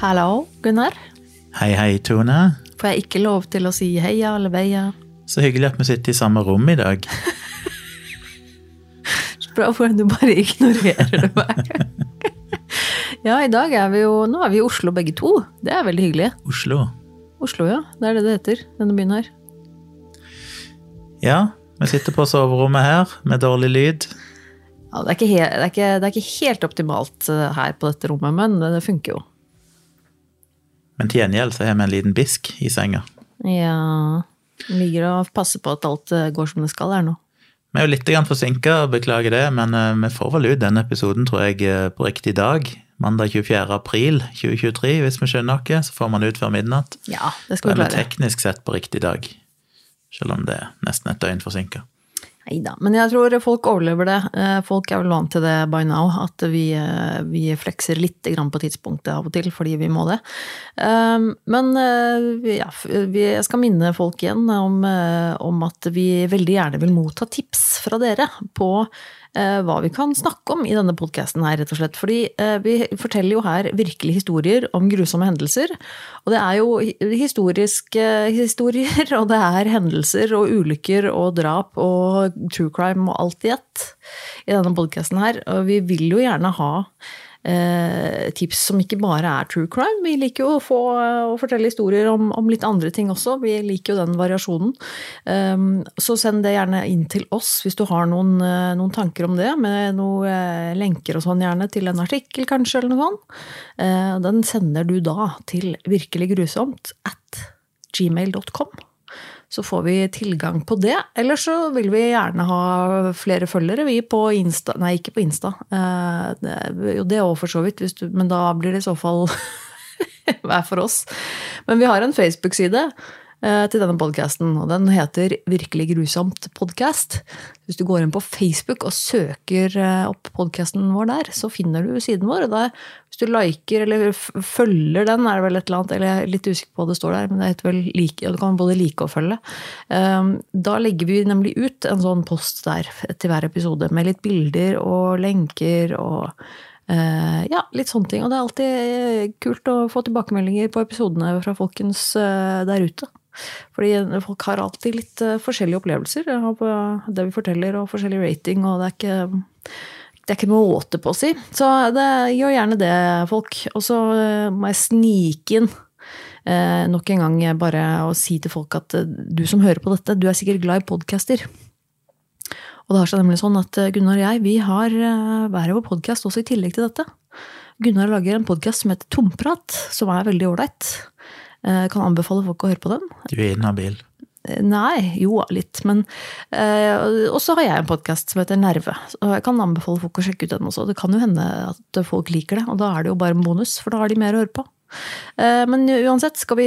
Hallo, Gunnar. Hei, hei, Tone. Får jeg ikke lov til å si heia eller veia? Så hyggelig at vi sitter i samme rom i dag. Så bra hvordan du bare ignorerer det meg. ja, i dag er vi jo Nå er vi i Oslo begge to. Det er veldig hyggelig. Oslo. Oslo, ja. Det er det det heter, denne byen her. Ja, vi sitter på soverommet her med dårlig lyd. Ja, det, er helt, det, er ikke, det er ikke helt optimalt eh, her på dette rommet, men det funker jo. Men til gjengjeld så har vi en liten bisk i senga. Ja Ligger og passer på at alt eh, går som det skal her nå. Vi er jo litt forsinka, beklager det, men eh, vi får vel ut denne episoden, tror jeg, eh, på riktig dag. Mandag 24. april 2023, hvis vi skjønner noe. Så får man ut før midnatt. Ja, det skal vi er vi klare. teknisk sett på riktig dag. Selv om det er nesten et døgn forsinka. Nei da, men jeg tror folk overlever det. Eh, Folk er vel vant til det by now, at vi, eh, vi flekser litt på tidspunktet av og til fordi vi må det. Eh, Men ja, jeg skal minne folk igjen om, om at vi veldig gjerne vil motta tips fra dere på hva vi kan snakke om i denne podkasten her, rett og slett. Fordi eh, vi forteller jo her virkelige historier om grusomme hendelser. Og det er jo historiske historier, og det er hendelser og ulykker og drap og true crime og alt i ett i denne podkasten her. Og vi vil jo gjerne ha eh, tips som ikke bare er true crime. Vi liker jo å få å fortelle historier om, om litt andre ting også. Vi liker jo den variasjonen. Um, så send det gjerne inn til oss hvis du har noen, eh, noen tanker om det, med noen eh, lenker og sånn gjerne til en artikkel kanskje, eller noe sånt. Eh, den sender du da til virkelig grusomt at gmail.com. Så får vi tilgang på det. Eller så vil vi gjerne ha flere følgere, vi på Insta Nei, ikke på Insta. Eh, Jo, det òg for så vidt, du, men da blir det i så fall hver for oss. Men vi har en Facebook-side til denne podkasten, og den heter Virkelig grusomt podkast. Hvis du går inn på Facebook og søker eh, opp podkasten vår der, så finner du siden vår. og da, Hvis du liker eller følger den, er det vel et eller annet, eller jeg er litt usikker på hva det står der, men det heter vel like, og du kan både like og følge. Eh, Da legger vi nemlig ut en sånn post der til hver episode, med litt bilder og lenker og Eh, ja, litt sånne ting. Og det er alltid eh, kult å få tilbakemeldinger på episodene fra folkens eh, der ute. Fordi folk har alltid litt eh, forskjellige opplevelser av det vi forteller, og forskjellig rating, og det er ikke det er ikke måte på å si. Så det, gjør gjerne det, folk. Og så eh, må jeg snike inn eh, nok en gang bare å si til folk at eh, du som hører på dette, du er sikkert glad i podcaster. Og det har seg nemlig sånn at Gunnar og jeg vi har hver vår podkast også i tillegg til dette. Gunnar lager en podkast som heter Tomprat, som er veldig ålreit. Eh, Kan anbefale folk å høre på den. Du er inhabil. Eh, Nei, jo, litt, men eh, Og så har jeg en podkast som heter Nerve. Og jeg kan anbefale folk å sjekke ut den også. Det kan jo hende at folk liker det, og da er det jo bare en bonus, for da har de mer å høre på. Men uansett, skal vi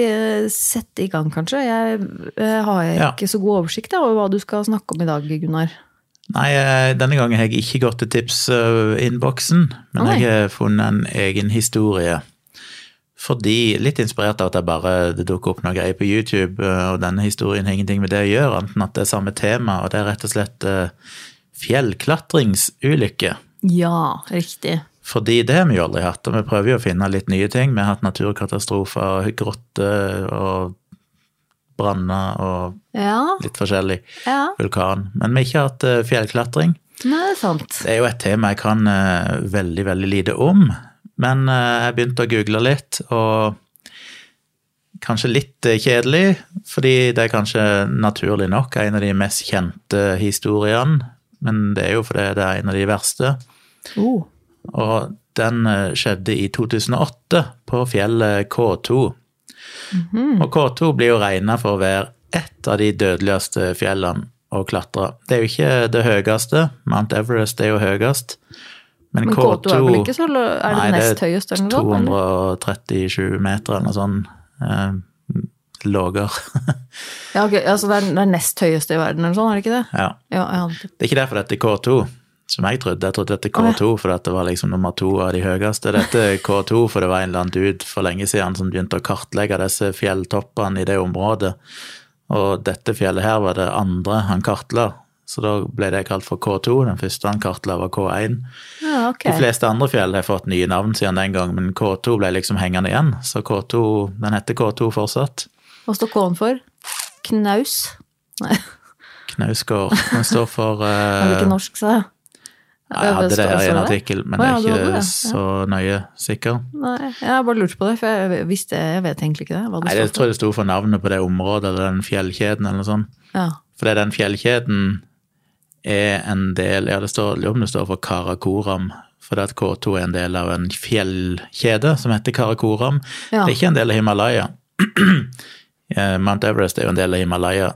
sette i gang, kanskje? Jeg har har Ja. ikke så god oversikt over hva du skal snakke om i dag, Gunnar. Nei, denne gangen har jeg ikke gått til tipsinnboksen, men Nei. jeg har funnet en egen historie. Fordi, litt inspirert av at jeg bare, det dukker opp noen greier på YouTube, eh, og denne historien har ingenting med det å gjøre, enten at det er samme tema, og det er rett og slett eh, fjellklatringsulykke. Ja, riktig. Fordi det har vi jo aldri hatt, og vi prøver jo å finne litt nye ting. Vi har hatt naturkatastrofer, grotter og branner og Ja, litt forskjellig. ja. Vulkan. Men vi har ikke hatt eh, fjellklatring. Nei, det er sant. Det er jo et tema jeg kan veldig, veldig lite om. Men eh, jeg begynte å google litt, og kanskje litt eh, kjedelig, fordi det er kanskje naturlig nok en av de mest kjente historiene. Men det er jo fordi det er en av de verste. Oh. Og den eh, skjedde i 2008 på fjellet K2. Og K2 blir jo regna for å være ett av de dødeligste fjellene å klatre. Det er jo ikke det høyeste. Mount Everest er jo høyest. Men, Men K2 er vel ikke så Er det Nei, nest noe sånt? 237 meter eller noe sånt. Eh, Lågere. Ja, okay, altså det er, det er nest høyeste i verden eller sånn, er det ikke det? ja. Ja, ja. Det er ikke derfor dette er K2, som jeg trodde. Jeg trodde dette er K2 fordi dette det var liksom nummer to av de høyeste. Dette er K2 for det var en eller annen dude for lenge siden som begynte å kartlegge disse fjelltoppene i det området. Og dette fjellet her var det andre han kartla. Så da ble det kalt for K2. Den første han kartla var K1. Ja, okay. De fleste andre fjell har fått nye navn siden den gang, men K2 ble liksom hengende igjen, så K2, den heter K2 fortsatt. Hva står K-en for? Knaus? Nei, Knausgård. Den står for det er ikke uh, norsk, sa jeg. Jeg hadde det her i en artikkel, men jeg er ikke det, ja. så nøye sikker. Nei, jeg bare lurt på det, for jeg visste, jeg vet egentlig ikke det. Det Nei, jeg tror det sto for navnet på det området, eller den fjellkjeden, eller noe sånt. for. det er den fjellkjeden er en del Ja, det står, om det står for Karakoram, fordi at K2 er en del av en fjellkjede som heter Karakoram. Ja. Det er ikke en del av Himalaya. Eh, Mount Everest er jo en del av Himalaya.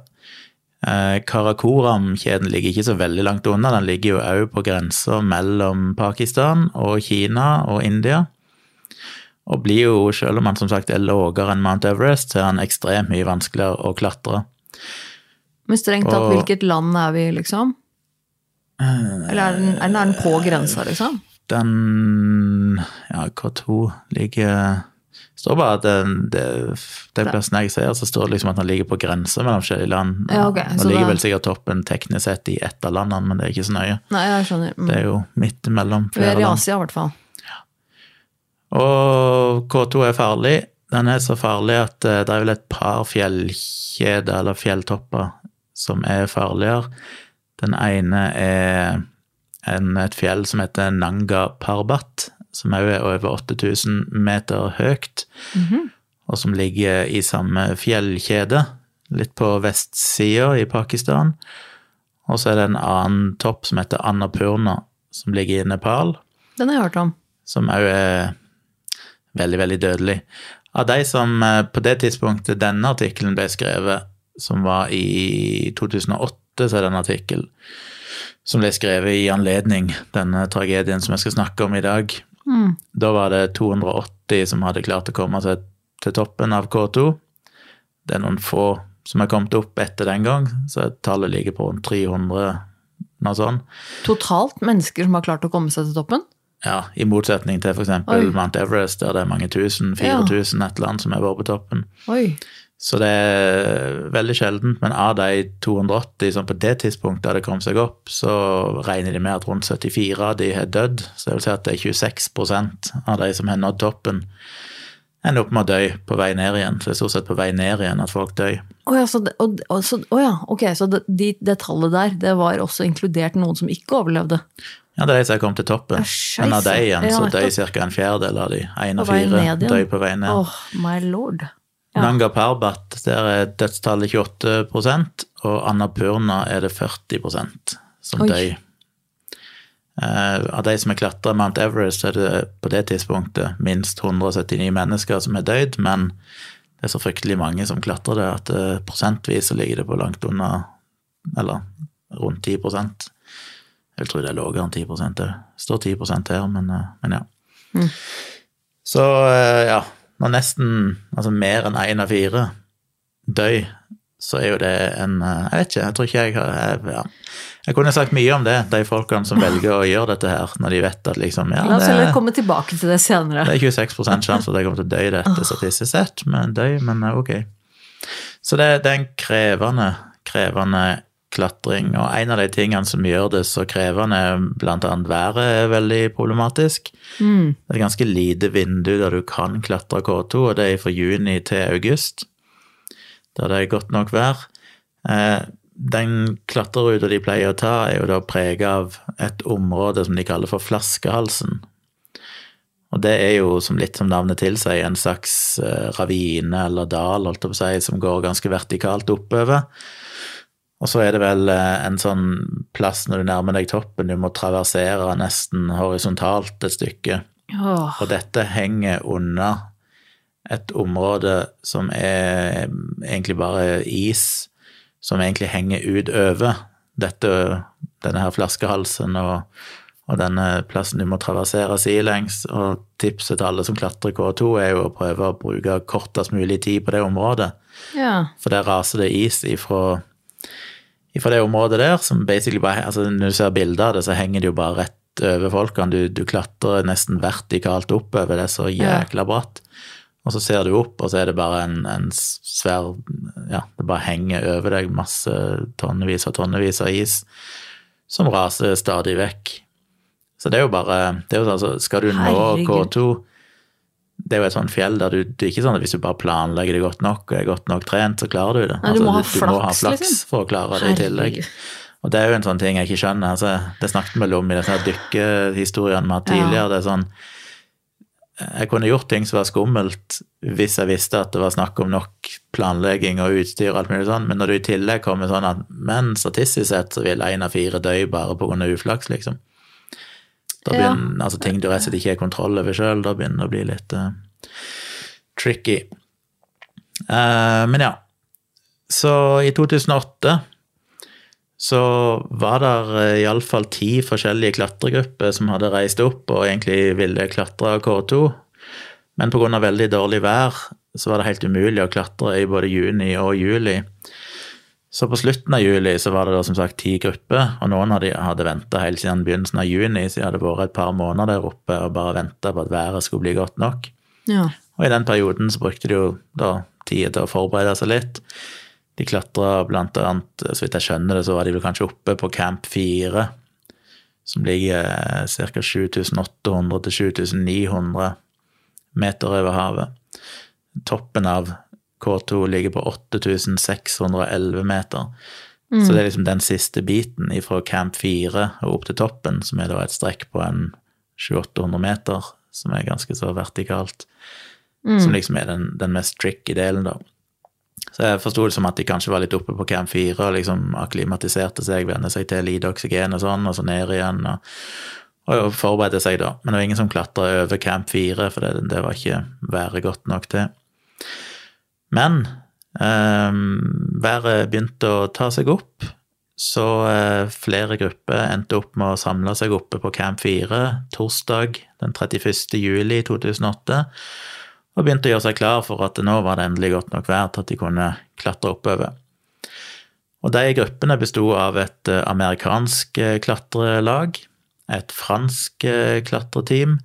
Eh, Karakoram-kjeden ligger ikke så veldig langt unna. Den ligger jo òg på grensa mellom Pakistan og Kina og India. Og blir jo, selv om han som sagt er lavere enn Mount Everest, så er han ekstremt mye vanskeligere å klatre. Men strengt tatt, hvilket land er vi, liksom? Eller er den, er den, er den på grensa, liksom? Den Ja, K2 ligger Det står bare at den, det, den plassen jeg ser, så står det liksom at den ligger på grensa mellom forskjellige land. Ja, okay. Den ligger vel sikkert toppen teknisk sett i ett av landene, men det er ikke så nøye. Nei, jeg skjønner. Mm. Det er jo midt mellom Vi er flere i land. Asia, i hvert fall. Og K2 er farlig. Den er så farlig at eh, det er vel et par fjellkjeder, eller fjelltopper, som er farligere. Den ene er en, et fjell som heter Nanga Parbat, som òg er over 8000 meter høyt, og som ligger i samme fjellkjede, litt på vestsida i Pakistan. Og så er det en annen topp som heter Annapurna, som ligger i Nepal Den har jeg hørt om. som òg er veldig, veldig dødelig. Av de som eh, på det tidspunktet denne artikkelen ble skrevet, som var i 2008, så er det en artikkel som ble skrevet i anledning denne tragedien som jeg skal snakke om i dag. Da var det 280 som hadde klart å komme seg til toppen av K2. Det er noen få som er kommet opp etter den gang, så tallet ligger på rundt 300, noe sånt. Totalt mennesker som har klart å komme seg til toppen? Ja, i motsetning til f.eks. Mount Everest, der det er mange tusen, 4000, et eller annet som er vært på toppen. Oi. Så det er veldig sjeldent, men av de 280 som på det tidspunktet hadde kommet seg opp, så regner de med at rundt 74 av de har dødd. Så det vil si at det er 26% av de som har nådd toppen, ender opp med å dø på vei ned igjen. Så det er stort sett på vei ned igjen at folk dør. Å ja, så, det, og, og, så, oh ja, ok, så det, de, det tallet der, det var også inkludert noen som ikke overlevde? Ja, det er de som kommet til toppen. Ja, Men av de igjen så nettopp. ca. en fjerdedel av de. Én av fire dør på vei ned. Åh, my lord. Ja. Nanga Parbat, der er dødstallet 28% og Annapurna er det 40% som Oi. dør. Eh, av de som har klatra Mount Everest, er det på det tidspunktet minst 179 mennesker som har dødd, men det er så fryktelig mange som klatrer det, at uh, prosentvis så ligger det på langt under Eller rundt 10 Jeg vil tro det er lavere enn 10 det står 10 her, men, uh, men ja. Mm. Så ja, når nesten altså mer enn én av fire dør, så er jo det en eh, Jeg vet ikke, jeg tror ikke jeg har ja. jeg kunne sagt mye om det, de folkene som velger å gjøre dette her, når de vet at liksom ja, La oss heller komme tilbake til det senere. det er 26 sjanse for at jeg kommer til å dø i dette statistisk sett, men dø, men eh, ok. Så det, det er en krevende, krevende klatring, og en av de tingene som gjør det så krevende, blant annet været er veldig problematisk. Mm. Det er ganske lite vindu der du kan klatre K2, og det er fra juni til august, der det er godt nok vær. Eh, Den klatreruta de pleier å ta, er jo da prega av et område som de kaller for flaskehalsen. Og det er jo, som litt som navnet tilsier, en slags eh, ravine eller dal, holdt jeg på å si, som går ganske vertikalt oppover. Og så er det vel eh, en sånn plass når du nærmer deg toppen, du må traversere nesten horisontalt et stykke. Oh. Og dette henger under et område som er egentlig bare is, som egentlig henger utover dette, denne her flaskehalsen og, og denne plassen du må traversere sidelengs. Og tipset til alle som klatrer K2 er jo å prøve å bruke kortest mulig tid på det området. ja. For der raser det is ifra, ifra det området der, som basically bare altså Når du ser bilder av det, så henger det jo bare rett over folkene. Du, du klatrer nesten vertikalt oppover, det er så jækla bratt. og så ser du opp, og så er det bare en, en svær Ja, det bare henger over deg masse tonnevis og tonnevis av is som raser stadig vekk. Så det er jo bare det er jo altså, Skal du nå Herregud. K2 Det er jo et sånt fjell der du Det er ikke sånn at hvis du bare planlegger det godt nok og er godt nok trent, så klarer du det. Nei, du må ha du, må ha flaks, liksom. for å klare det i tillegg. Og det er jo en sånn ting jeg ikke skjønner. Altså, det snakket vi om i disse dykkehistoriene vi har tidligere. Det er sånn Jeg kunne gjort ting som var skummelt hvis jeg visste at det var snakk om nok planlegging og utstyr og alt mulig sånn, men når du i tillegg kommer sånn at Men statistisk sett så vil én av fire dø bare pga. uflaks, liksom. Da Ja. altså ting du rett og slett ikke har kontroll over sjøl, da begynner det å bli litt uh, tricky. Uh, men ja. Så i 2008 så var det iallfall ti forskjellige klatregrupper som hadde reist opp og egentlig ville klatre K2. Men pga. veldig dårlig vær så var det helt umulig å klatre i både juni og juli. Så på slutten av juli så var det da som sagt ti grupper, og noen av de hadde venta helt siden begynnelsen av juni, så de hadde vært et par måneder der oppe og bare venta på at været skulle bli godt nok. Ja. Og i den perioden så brukte de jo da tid til å forberede seg litt. De klatra blant annet, så vidt jeg skjønner det, så var de vel kanskje oppe på Camp 4, som ligger ca. 7800 til 7900 meter over havet. Toppen av K2 ligger på 8611 meter. Så det er liksom den siste biten fra Camp 4 og opp til toppen, som er da et strekk på en 700-800 meter, som er ganske så vertikalt. Som liksom er den, den mest tricky delen, da. Så jeg forsto det som at de kanskje var litt oppe på Camp 4 og liksom akklimatiserte seg, venne seg til lite oksygen og sånn, og så ned igjen. og og forberedte seg, da. Men det var ingen som klatra over Camp 4, for det, det var ikke været godt nok til. Men eh, været begynte å ta seg opp, så eh, flere grupper endte opp med å samle seg oppe på Camp 4 torsdag den 31. juli 2008, og begynte å gjøre seg klar for at nå var det endelig godt nok vær til at de kunne klatre oppover. Og de gruppene besto av et eh, amerikansk eh, klatrelag, et fransk eh, klatreteam,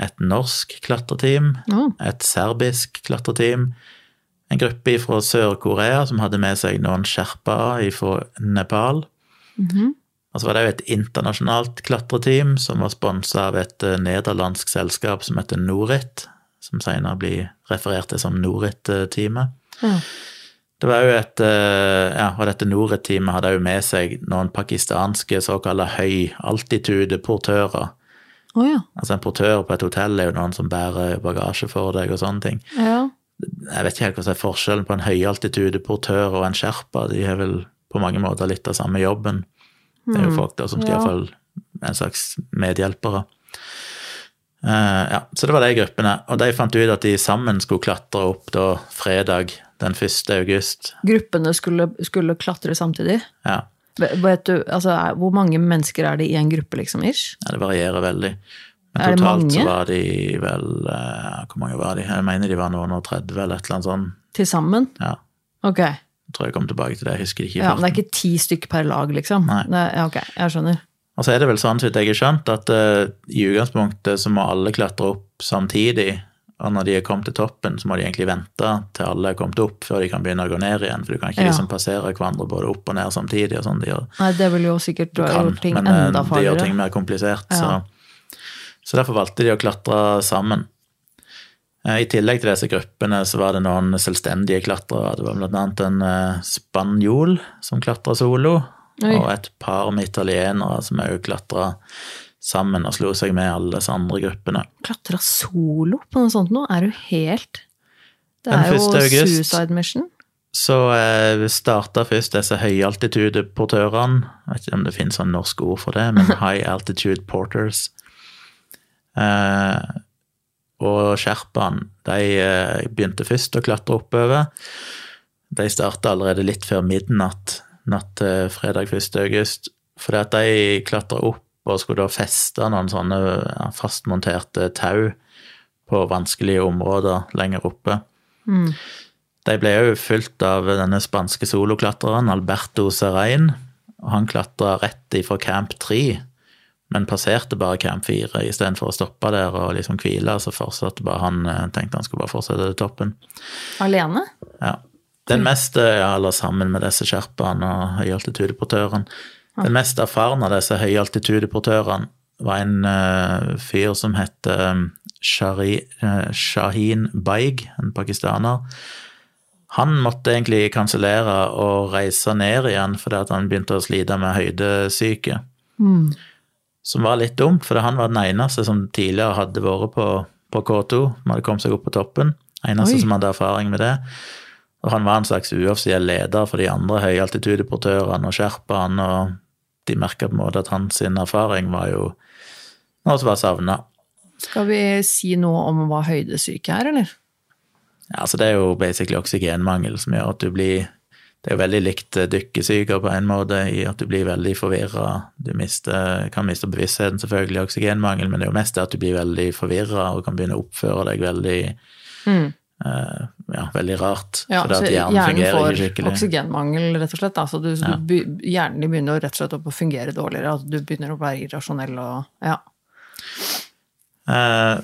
et norsk klatreteam, et serbisk klatreteam, en gruppe fra Sør-Korea som hadde med seg noen sherpaer fra Nepal. mhm. Og så var det jo et internasjonalt klatreteam som var sponsa av et eh, nederlandsk selskap som heter Norit, som senere blir referert til som Norit-teamet. ja. Det var jo et eh, Ja, og dette Norit-teamet hadde jo med seg noen pakistanske såkalte høy-altitude-portører. Oh, ja. Altså en portør på et hotell er jo noen som bærer bagasje for deg og sånne ting. Ja. Jeg vet ikke helt hva som er forskjellen på en høyaltitude-portør og en sherpa. De har vel på mange måter litt av samme jobben. Det er jo folk da som skal Ja. iallfall en slags medhjelpere. Uh, ja, Så det var de gruppene, og de fant ut at de sammen skulle klatre opp da fredag den 1. august. Gruppene skulle, skulle klatre samtidig. Ja, Vet du, altså, hvor mange mennesker er det i en gruppe, liksom, ish? ja det varierer veldig. Men totalt så var de vel eh, Hvor mange var de? Jeg mener de var noen og 30 eller et eller annet sånt. Til sammen? Ja, Ok. jeg tror jeg kom tilbake til det. Jeg husker ikke i Ja, men det er ikke ti stykker per lag, liksom? Nei. Det, ja, ok, jeg skjønner. Og så er det vel sånn, så jeg har skjønt, at uh, i utgangspunktet så må alle klatre opp samtidig. Og når de er kommet til toppen, så må de egentlig vente til alle er kommet opp, før de kan begynne å gå ned igjen. For du kan ikke Ja. liksom passere hverandre både opp og ned samtidig. og sånn. De gjør, Nei, det vil jo sikkert gjøre ting men eh, enda de gjør ting mer komplisert. Ja. Så, så derfor valgte de å klatre sammen. Eh, I tillegg til disse gruppene så var det noen selvstendige klatrere. Det var annet en eh, spanjol som klatra solo, Oi. og et par med italienere som òg klatra sammen og slo seg med alle disse andre gruppene. Klatra solo på noe sånt nå? Er du helt Det er jo august. suicide mission. Så eh, starta først disse høyaltitude-portørene. Vet ikke om det finnes sånn norsk ord for det, men high altitude porters. Eh, og sherpaen, de eh, begynte først å klatre oppover. De starta allerede litt før midnatt natt til fredag 1. august. Fordi at de klatra opp og skulle da feste noen sånne fastmonterte tau på vanskelige områder lenger oppe. Mm. De ble òg fulgt av denne spanske soloklatreren Alberto Serrain. Og han klatra rett ifra Camp 3 men passerte bare Camp 4 istedenfor å stoppe der og liksom hvile. Så fortsatte bare han eh, tenkte han skulle bare fortsette til toppen. Alene? Ja. Den mest, ja, eller sammen med disse sherpaene og høyaltitudeportørene. Den mest erfarne av disse høyaltitudeportørene var en uh, fyr som het uh, Shari, uh, Baig, en pakistaner. Han måtte egentlig kansellere og reise ned igjen fordi han begynte å slite med høydesyke. Mm. Som var litt dumt, for han var den eneste som tidligere hadde vært på, på K2, som hadde kommet seg opp på toppen. Eneste Oi. som hadde erfaring med det. Og han var en slags uoffisiell leder for de andre høyaltitudeportørene og sherpaene, og de merka på en måte at hans erfaring var jo noe som var savna. Skal vi si noe om hva høydesyke er, eller? Ja, altså det er jo basically oksygenmangel som gjør at du blir Det er jo veldig likt eh, dykkesyke på en måte, i at du blir veldig forvirra. Du mister, kan miste bevisstheten, selvfølgelig, oksygenmangel, men det er jo mest det at du blir veldig forvirra og kan begynne å oppføre deg veldig Mm. Uh, ja, veldig rart. Ja, for det at hjernen, hjernen fungerer får ikke skikkelig. oksygenmangel, rett og slett. Da. Så du, Ja. du, hjernen din begynner rett og slett å fungere dårligere. Altså, du begynner å være irrasjonell og ja. Eh,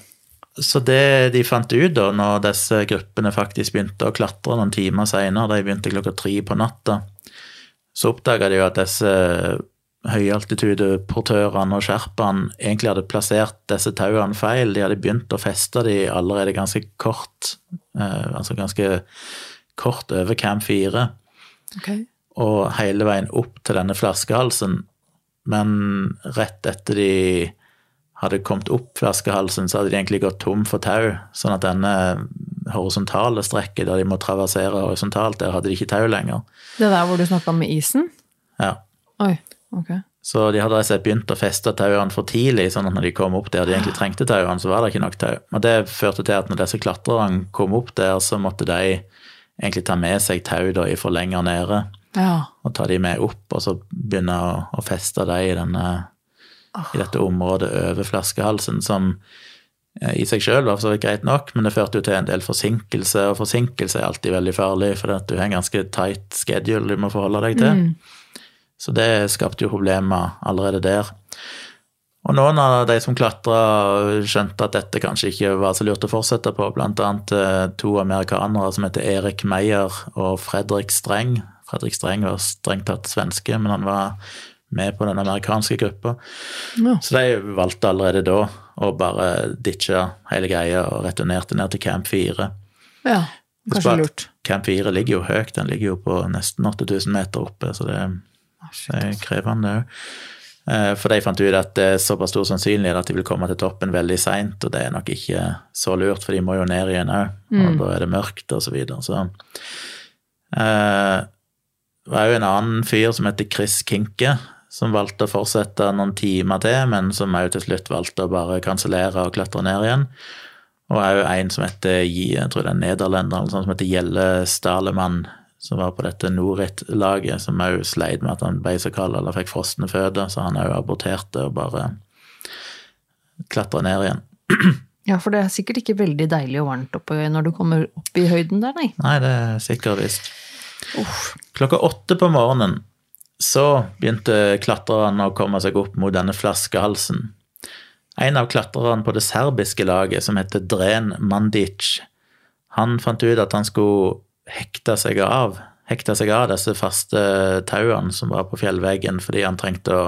Så det de fant ut da, når disse gruppene faktisk begynte å klatre noen timer seinere, de begynte klokka tre på natta, så oppdaga de jo at disse høyaltitudeportørene og sherpaene egentlig hadde plassert disse tauene feil. De hadde begynt å feste de allerede ganske kort, eh, altså ganske kort over Camp 4 og hele veien opp til denne flaskehalsen. Men rett etter de hadde kommet opp flaskehalsen, så hadde de egentlig gått tom for tau. Sånn at denne horisontale strekket der de må traversere horisontalt, der hadde de ikke tau lenger. Det der hvor du snakka med isen? Ja. Oi, ok. Så de hadde altså begynt å feste tauene for tidlig, sånn at når de kom opp der de egentlig trengte tauene, så var det ikke nok tau. Og det førte til at når disse klatrerne kom opp der, så måtte de egentlig ta med seg tau da for lenger nede, Ja. og ta de med opp, og så begynne å, å feste de i denne i dette området over flaskehalsen, som eh, i seg sjøl var for så vidt greit nok, men det førte jo til en del forsinkelse, og forsinkelse er alltid veldig farlig, for du har en ganske tight schedule du må forholde deg til. Så det skapte jo problemer allerede der. Og noen av de som klatra, skjønte at dette kanskje ikke var så lurt å fortsette på, annet eh, to amerikanere som heter Erik Meyer og Fredrik Streng. Fredrik Streng var strengt tatt svenske, men han var med på den amerikanske gruppa. Ja. Så de valgte allerede da å bare ditche hele greia og returnerte ned til Camp 4. ja. Kanskje lurt. Camp 4 ligger jo høyt, den ligger jo på nesten 8000 meter oppe, så det, det er krevende òg. For de fant ut at det er såpass stor sannsynlighet at de vil komme til toppen veldig seint, og det er nok ikke så lurt, for de må jo ned igjen òg, og da er det mørkt og så videre. Så eh, det var jo en annen fyr som heter Chris Kinke, som valgte å fortsette noen timer til, men som òg til slutt valgte å bare kansellere og klatre ned igjen. Og òg en som heter jeg tror det er nederlender, som heter Gjelle Stalemann, som var på dette Norit-laget, som òg sleit med at han ble så kald eller fikk frosne føtter, så han òg aborterte og bare klatra ned igjen. Ja, for det er sikkert ikke veldig deilig og varmt oppe når du kommer opp i høyden der, nei. Nei, det er sikkert visst. Klokka åtte på morgenen så begynte klatrerne å komme seg opp mot denne flaskehalsen. En av klatrerne på det serbiske laget, som heter Dren Mandic, han fant ut at han skulle hekte seg av, hekte seg av disse faste tauene som var på fjellveggen, fordi han trengte å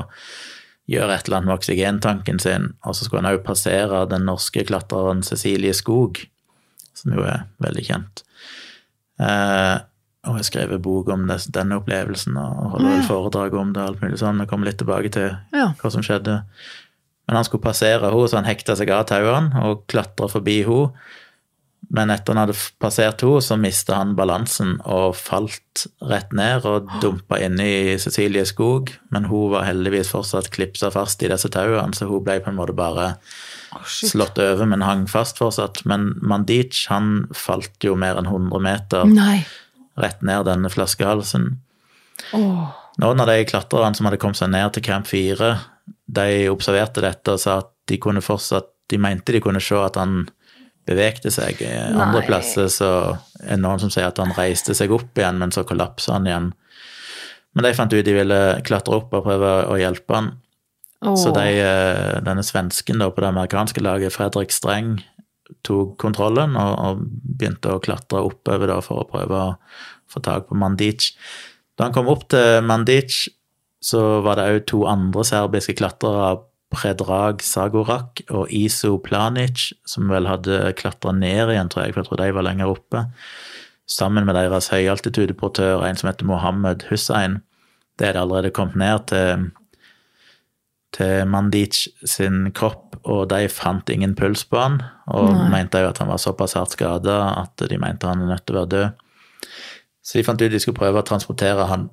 gjøre et eller annet med oksygentanken sin, og så skulle han òg passere den norske klatreren Cecilie Skog, som jo er veldig kjent. Eh, og har skrevet bok om det, denne opplevelsen og holder ja. foredrag om det. og alt mulig sånn, Vi kommer litt tilbake til Ja. hva som skjedde. Men han skulle passere henne, så han hekta seg av tauene og klatra forbi henne. Men etter han hadde passert henne, så mista han balansen og falt rett ned og dumpa inni Cecilie Skog. Men hun var heldigvis fortsatt klipsa fast i disse tauene, så hun ble på en måte bare oh, slått over, men hang fast fortsatt. Men Mandic han falt jo mer enn 100 meter Nei. Rett ned denne flaskehalsen. Oh. Noen av de klatrerne som hadde kommet seg ned til Camp 4, de observerte dette og sa at de kunne fortsatt De mente de kunne se at han bevegte seg. Andre Nei. plasser så er det noen som sier at han reiste seg opp igjen, men så kollapsa han igjen. Men de fant ut de ville klatre opp og prøve å hjelpe han. Oh. Så de, eh, denne svensken da, på det amerikanske laget, Fredrik Streng, tok kontrollen og, og begynte å klatre oppover for å prøve å få tak på Mandic. Da han kom opp til Mandic, så var det òg to andre serbiske klatrere, Predrag Sagorak og Iso Planic, som vel hadde klatra ned igjen, tror jeg, for jeg tror de var lenger oppe. Sammen med deres høyaltitudeportør, en som heter Mohammed Hussein. Det er det allerede kommet ned til, til Mandic sin kropp, og de fant ingen puls på han, og Nei. mente jo at han var såpass hardt skada at de mente han er nødt til å være død. Så de fant ut de skulle prøve å transportere han,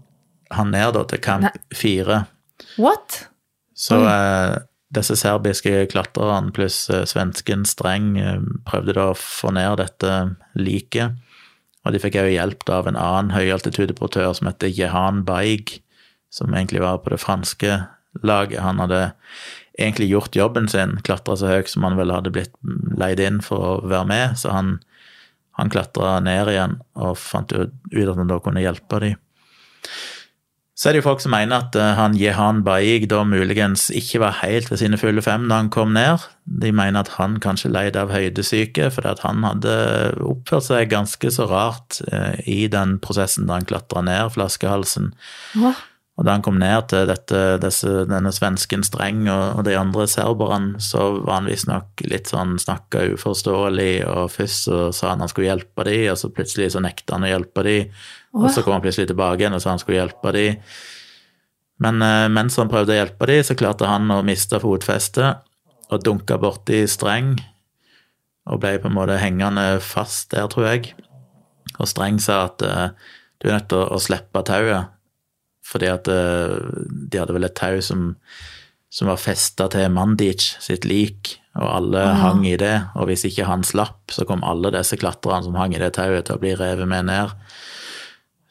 han ned da, til camp fire. 4. What? Så eh, disse serbiske klatrerne pluss eh, svensken Streng eh, prøvde da å få ned dette liket. Og de fikk òg hjelp da av en annen høyaltitudeportør som heter Jehan Baig, som egentlig var på det franske laget. Han hadde egentlig gjort jobben sin, klatra så høyt som han vel hadde blitt leid inn for å være med, så han, han klatra ned igjen og fant ut at han da kunne hjelpe dem. Så er det jo folk som mener at eh, han Jehan Baig da muligens ikke var helt ved sine fulle fem da han kom ned. De mener at han kanskje leide av høydesyke, fordi at han hadde oppført seg ganske så rart eh, i den prosessen da han klatra ned flaskehalsen. Hva? Og da han kom ned til dette, disse, denne svensken Streng og, og de andre serberne, så var han visstnok litt sånn snakka uforståelig, og først så sa han han skulle hjelpe de, og så plutselig så nekta han å hjelpe de, og så kom han plutselig tilbake igjen og sa han skulle hjelpe de. Men eh, mens han prøvde å hjelpe de, så klarte han å miste fotfestet og dunka borti Streng, og ble på en måte hengende fast der, tror jeg. Og Streng sa at eh, du er nødt til å, å slippe tauet, fordi at eh, de hadde vel et tau som, som var festa til Mandic sitt lik, og alle Aha. hang i det. Og hvis ikke han slapp, så kom alle disse klatrerne som hang i det tauet, til å bli revet med ned.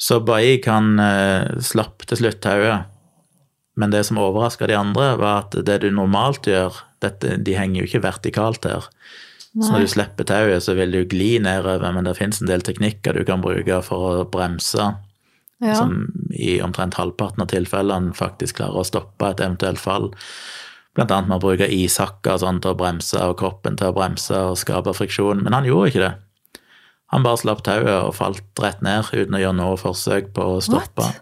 Så Baik han eh, slapp til slutt tauet. Men det som overraska de andre, var at det du normalt gjør dette, De henger jo ikke vertikalt her. Så når du slipper tauet, så vil du gli nedover, men det fins en del teknikker du kan bruke for å bremse Ja. som i omtrent halvparten av tilfellene faktisk klarer å stoppe et eventuelt fall. Blant annet med å bruke ishakker sånn til å bremse, og kroppen til å bremse og skape friksjon. Men han gjorde ikke det. Han bare slapp tauet og falt rett ned uten å gjøre noe forsøk på å stoppe. What?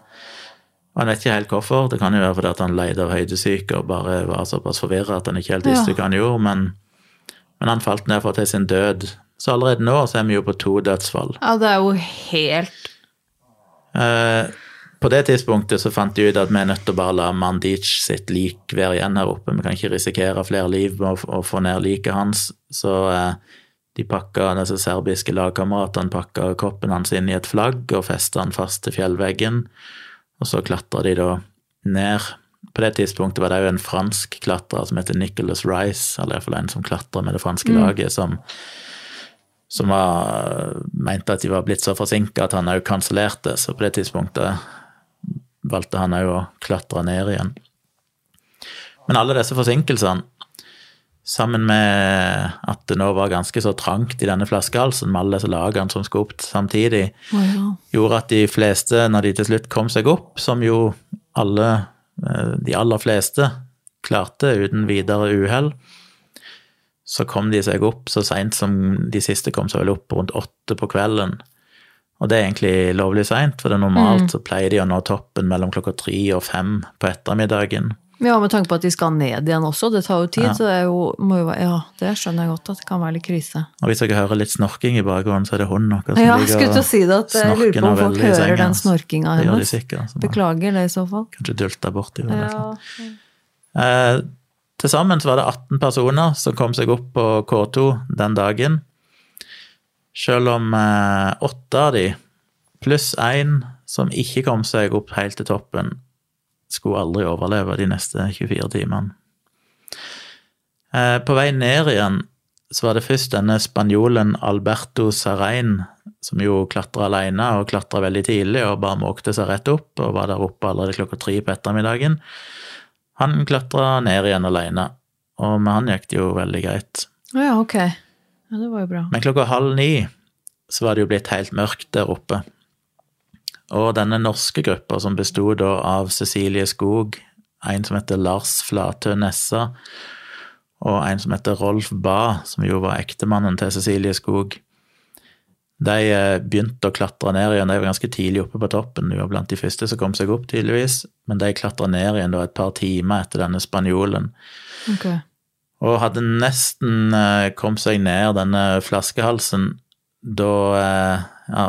Og han vet ikke helt hvorfor. Det kan jo være fordi at han leide av høydesyke og bare var såpass forvirra at han ikke helt visste Ja. hva han gjorde, men, men han falt ned for til sin død. Så allerede nå så er vi jo på to dødsfall. ja, det er jo helt på det tidspunktet så fant de ut at vi er nødt til å bare la Mandic sitt lik være igjen her oppe. Vi kan ikke risikere flere liv med å, få ned liket hans. Så eh, de pakka, disse serbiske lagkameratene pakka kroppen hans inn i et flagg og festa han fast til fjellveggen. Og så klatra de da ned. På det tidspunktet var det òg en fransk klatrer som heter Nicholas Rice, eller iallfall en som klatra med det franske laget, som som var, mente at de var blitt så forsinka at han òg kansellerte, så på det tidspunktet valgte han òg å klatre ned igjen. Men alle disse forsinkelsene, sammen med at det nå var ganske så trangt i denne flaskehalsen med alle disse lagene som skulle opp samtidig, ja. gjorde at de fleste, når de til slutt kom seg opp, som jo alle, eh, de aller fleste, klarte uten videre uhell, så kom de seg opp så seint som de siste kom seg vel opp rundt åtte på kvelden. Og det er egentlig lovlig seint, for det er normalt så pleier de å nå toppen mellom klokka tre og fem på ettermiddagen. ja, med tanke på at de skal ned igjen også, det tar jo tid, Ja. så det jo, jo Ja, det skjønner jeg godt, at det kan være litt krise. Og hvis dere hører litt snorking i bakgrunnen, så er det hunden vår som Ja, ligger og si det, at jeg lurer på om folk hører den snorkinga Det gjør de sikkert. Beklager det i så fall. kanskje dulter borti noe. Ja. Eh, til sammen var det 18 personer som kom seg opp på K2 den dagen. Selv om eh, åtte av de, pluss én som ikke kom seg opp helt til toppen, skulle aldri overleve de neste 24 timene. Eh, på vei ned igjen så var det først denne spanjolen Alberto Sarain, som jo klatra alene og klatra veldig tidlig og bare måkte seg rett opp og var der oppe allerede klokka tre på ettermiddagen. Han klatra ned igjen alene, og med han gikk det jo veldig greit. Ja, ok. Ja, det var jo bra. Men klokka halv ni så var det jo blitt helt mørkt der oppe. Og denne norske gruppa, som bestod da av Cecilie Skog, en som heter Lars Flatø Nessa, og en som heter Rolf Ba, som jo var ektemannen til Cecilie Skog. De eh, begynte å klatre ned igjen, de var ganske tidlig oppe på toppen, de var blant de første som kom seg opp, tydeligvis, men de klatra ned igjen da et par timer etter denne spanjolen. Okay. Og hadde nesten eh, kommet seg ned denne flaskehalsen da eh, Ja,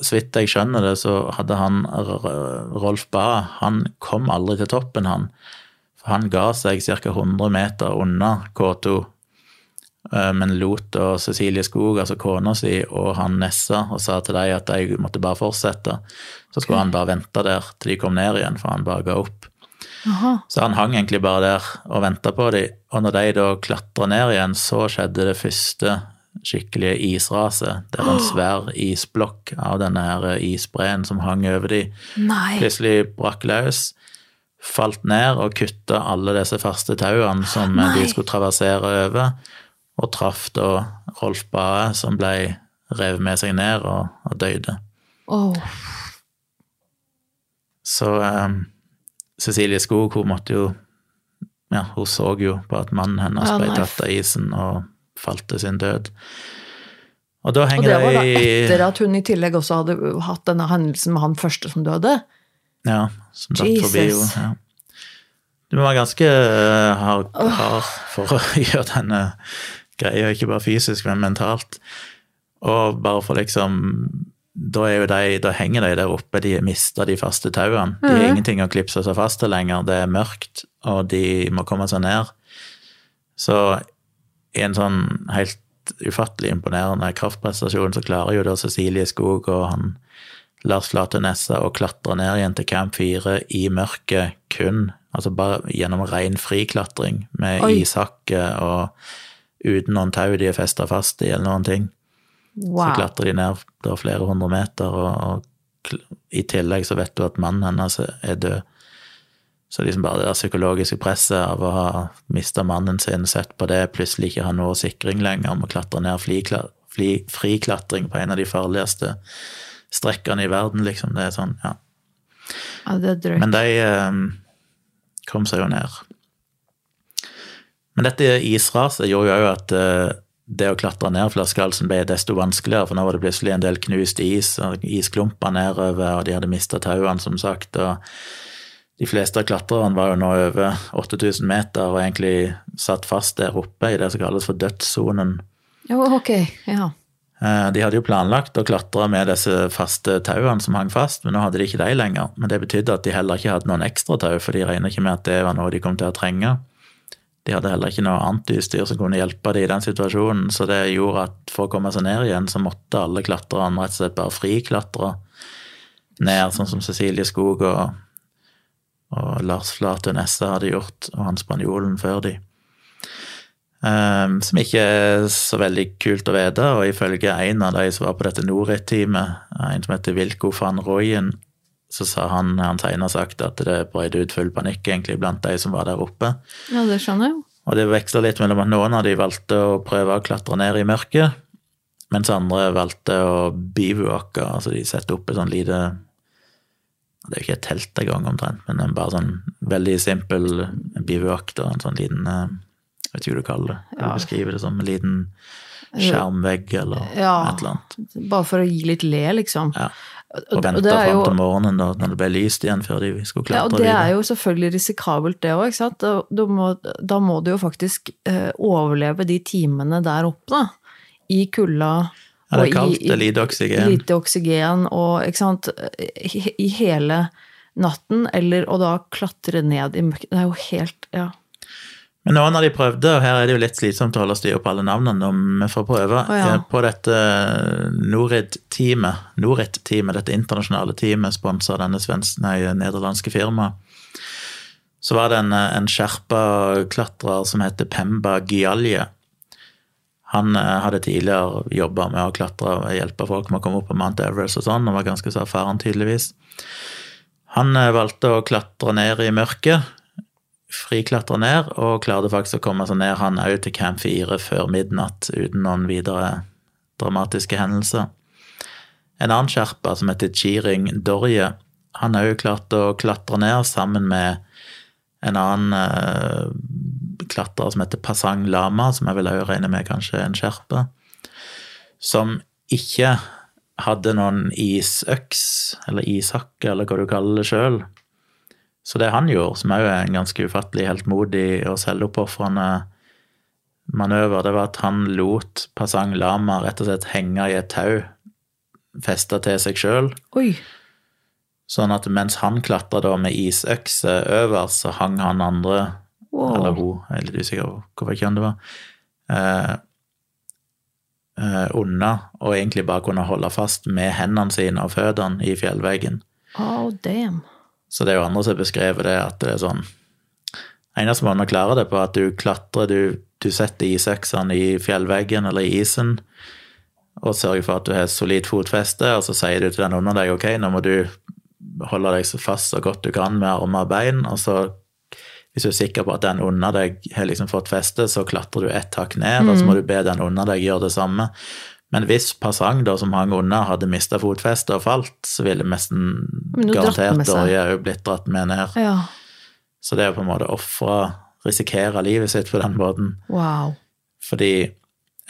så vidt jeg skjønner det, så hadde han Rolf Ba Han kom aldri til toppen, han. For han ga seg ca. 100 meter unna K2, eh, men lot da Cecilie Skog, altså kona si, og han Nessa og sa til dem at de måtte bare fortsette. Så skulle okay. han bare vente der til de kom ned igjen, for han bare ga opp. Aha. Så han hang egentlig bare der og venta på dem, og når de da klatra ned igjen, så skjedde det første skikkelige israset, var en svær isblokk av denne her isbreen som hang over dem, plutselig brakk løs, falt ned og kutta alle disse faste tauene som Nei. de skulle traversere over, og traff da Rolf Bae, som ble revet med seg ned og, og døde. Oh. Så um, Cecilie Skog, hun måtte jo Ja, hun så jo på at mannen hennes ble tatt av isen og falt til sin død. Og Og det var da etter at hun i tillegg også hadde hatt denne hendelsen med han første som døde? Ja, som datt forbi jo. Ja. Du må være ganske eh, hard, hard for å gjøre denne greia, ikke bare fysisk, men mentalt. Og bare for liksom Da, er de, da henger de der oppe, de mister de faste tauene. De har Mhm. ingenting å klipse seg fast til lenger, det er mørkt, og de må komme seg ned. Så i en sånn helt ufattelig imponerende kraftprestasjon så klarer jo da Cecilie Skog og han Lars Flate Nessa å klatre ned igjen til Camp 4 i mørket kun, altså bare gjennom ren friklatring med Oi. ishakke og uten noen tau de er festa fast i eller noen ting. Så klatrer de ned da flere hundre meter, og, og i tillegg så vet du at mannen hennes er død. Så liksom bare det der psykologiske presset av å ha mista mannen sin, sett på det, plutselig ikke ha noe sikring lenger, må klatre ned flikla, fli, friklatring på en av de farligste strekkene i verden, liksom. Det er sånn, ja. Ja, det er. Men de eh, kom seg jo ned. Men dette israset gjorde jo òg at eh, det å klatre ned flaskehalsen ble desto vanskeligere, for nå var det plutselig en del knust is, og isklumper nedover, og de hadde mista tauene, som sagt. og de fleste av klatrerne var jo nå over 8000 meter og egentlig satt fast der oppe i det som kalles for dødssonen. Oh, ok. Ja. Eh, De hadde jo planlagt å klatre med disse faste tauene som hang fast, men nå hadde de ikke de lenger. Men det betydde at de heller ikke hadde noen ekstra tau, for de regner ikke med at det var noe de kom til å trenge. De hadde heller ikke noe annet som kunne hjelpe dem i den situasjonen, så det gjorde at for å komme seg ned igjen, så måtte alle klatrerne rett og slett bare friklatre ned, sånn som Cecilie Skog og, og Lars Flate Nesse hadde gjort, og han spanjolen før de. Um, som ikke er så veldig kult å vite, og ifølge en av de som var på dette Norit-teamet, en som heter Wilko van Rooyen, så sa han han senere sagt at det brøt ut full panikk egentlig blant de som var der oppe. ja, det skjønner jeg jo. Og det veksla litt mellom at noen av de valgte å prøve å klatre ned i mørket, mens andre valgte å bivouacke, altså de setter opp et sånn lite Det er jo ikke et telt engang, omtrent, men en bare sånn veldig simpel bivouac, da, en sånn liten eh, Jeg vet ikke hva du kaller det. Hva Ja. du beskriver det som? En liten skjermvegg eller Ja. et eller annet. Bare for å gi litt le, liksom. Ja. Og- vente fram til morgenen, da, når det ble lyst igjen, før de skulle Ja, og klatre det videre. er jo selvfølgelig risikabelt, det òg. Da, da, må, da må du jo faktisk eh, overleve de timene der oppe, da. I kulda. Ja, det er kaldt, i- det er lite oksygen. Lite oksygen, og ikke sant. I, i hele natten, eller å da klatre ned i mørket. Det er jo helt Ja. Men noen av de prøvde, og her er det jo litt slitsomt å holde styr på alle navnene, om vi får prøve. oh, ja. Eh, På dette Norid-teamet, Norit-teamet, dette internasjonale teamet sponsa denne svensk, nei, nederlandske firmaet, så var det en, en skjerpa klatrer som heter Pemba Gyalje. Han eh, hadde tidligere jobba med å klatre og hjelpe folk med å komme opp på Mount Everest og sånn, og var ganske så erfaren, tydeligvis. Han eh, valgte å klatre ned i mørket, friklatre ned, og klarte faktisk å komme seg ned han òg til Camp 4 før midnatt, uten noen videre dramatiske hendelser. En annen sherpa som heter Chiring Dorje, han òg klart å klatre ned sammen med en annen eh, klatrer som heter Pasang Lama, som jeg vil òg regne med kanskje en sherpa, som ikke hadde noen isøks, eller ishakke, eller hva du kaller det sjøl. Så det han gjorde, som òg er en ganske ufattelig heltmodig og selvoppofrende manøver, det var at han lot Pasang Lama rett og slett henge i et tau festa til seg sjøl. Sånn at mens han klatra da med isøkse øverst, så hang han andre, Wow. eller hun, jeg er litt usikker på hvilket kjønn det var, eh, eh, unna, og egentlig bare kunne holde fast med hendene sine og føttene i fjellveggen. Oh, damn. Så det er jo andre som har beskrevet det, at det er sånn Eneste måten å klare det på, er at du klatrer, du, du setter isøksene i fjellveggen eller i isen, og sørger for at du har solid fotfeste, og så sier du til den under deg ok, nå må du holde deg så fast så godt du kan med armer og bein, og så hvis du er sikker på at den under deg har liksom fått feste, så klatrer du ett hakk ned, og så må du be den under deg gjøre det samme. Men hvis Passang, da, som hang under, hadde mista fotfestet og falt, så ville nesten garantert. Dorje òg blitt dratt med ned. Ja. Så det er på en måte ofre, risikere livet sitt på den måten. Wow. Fordi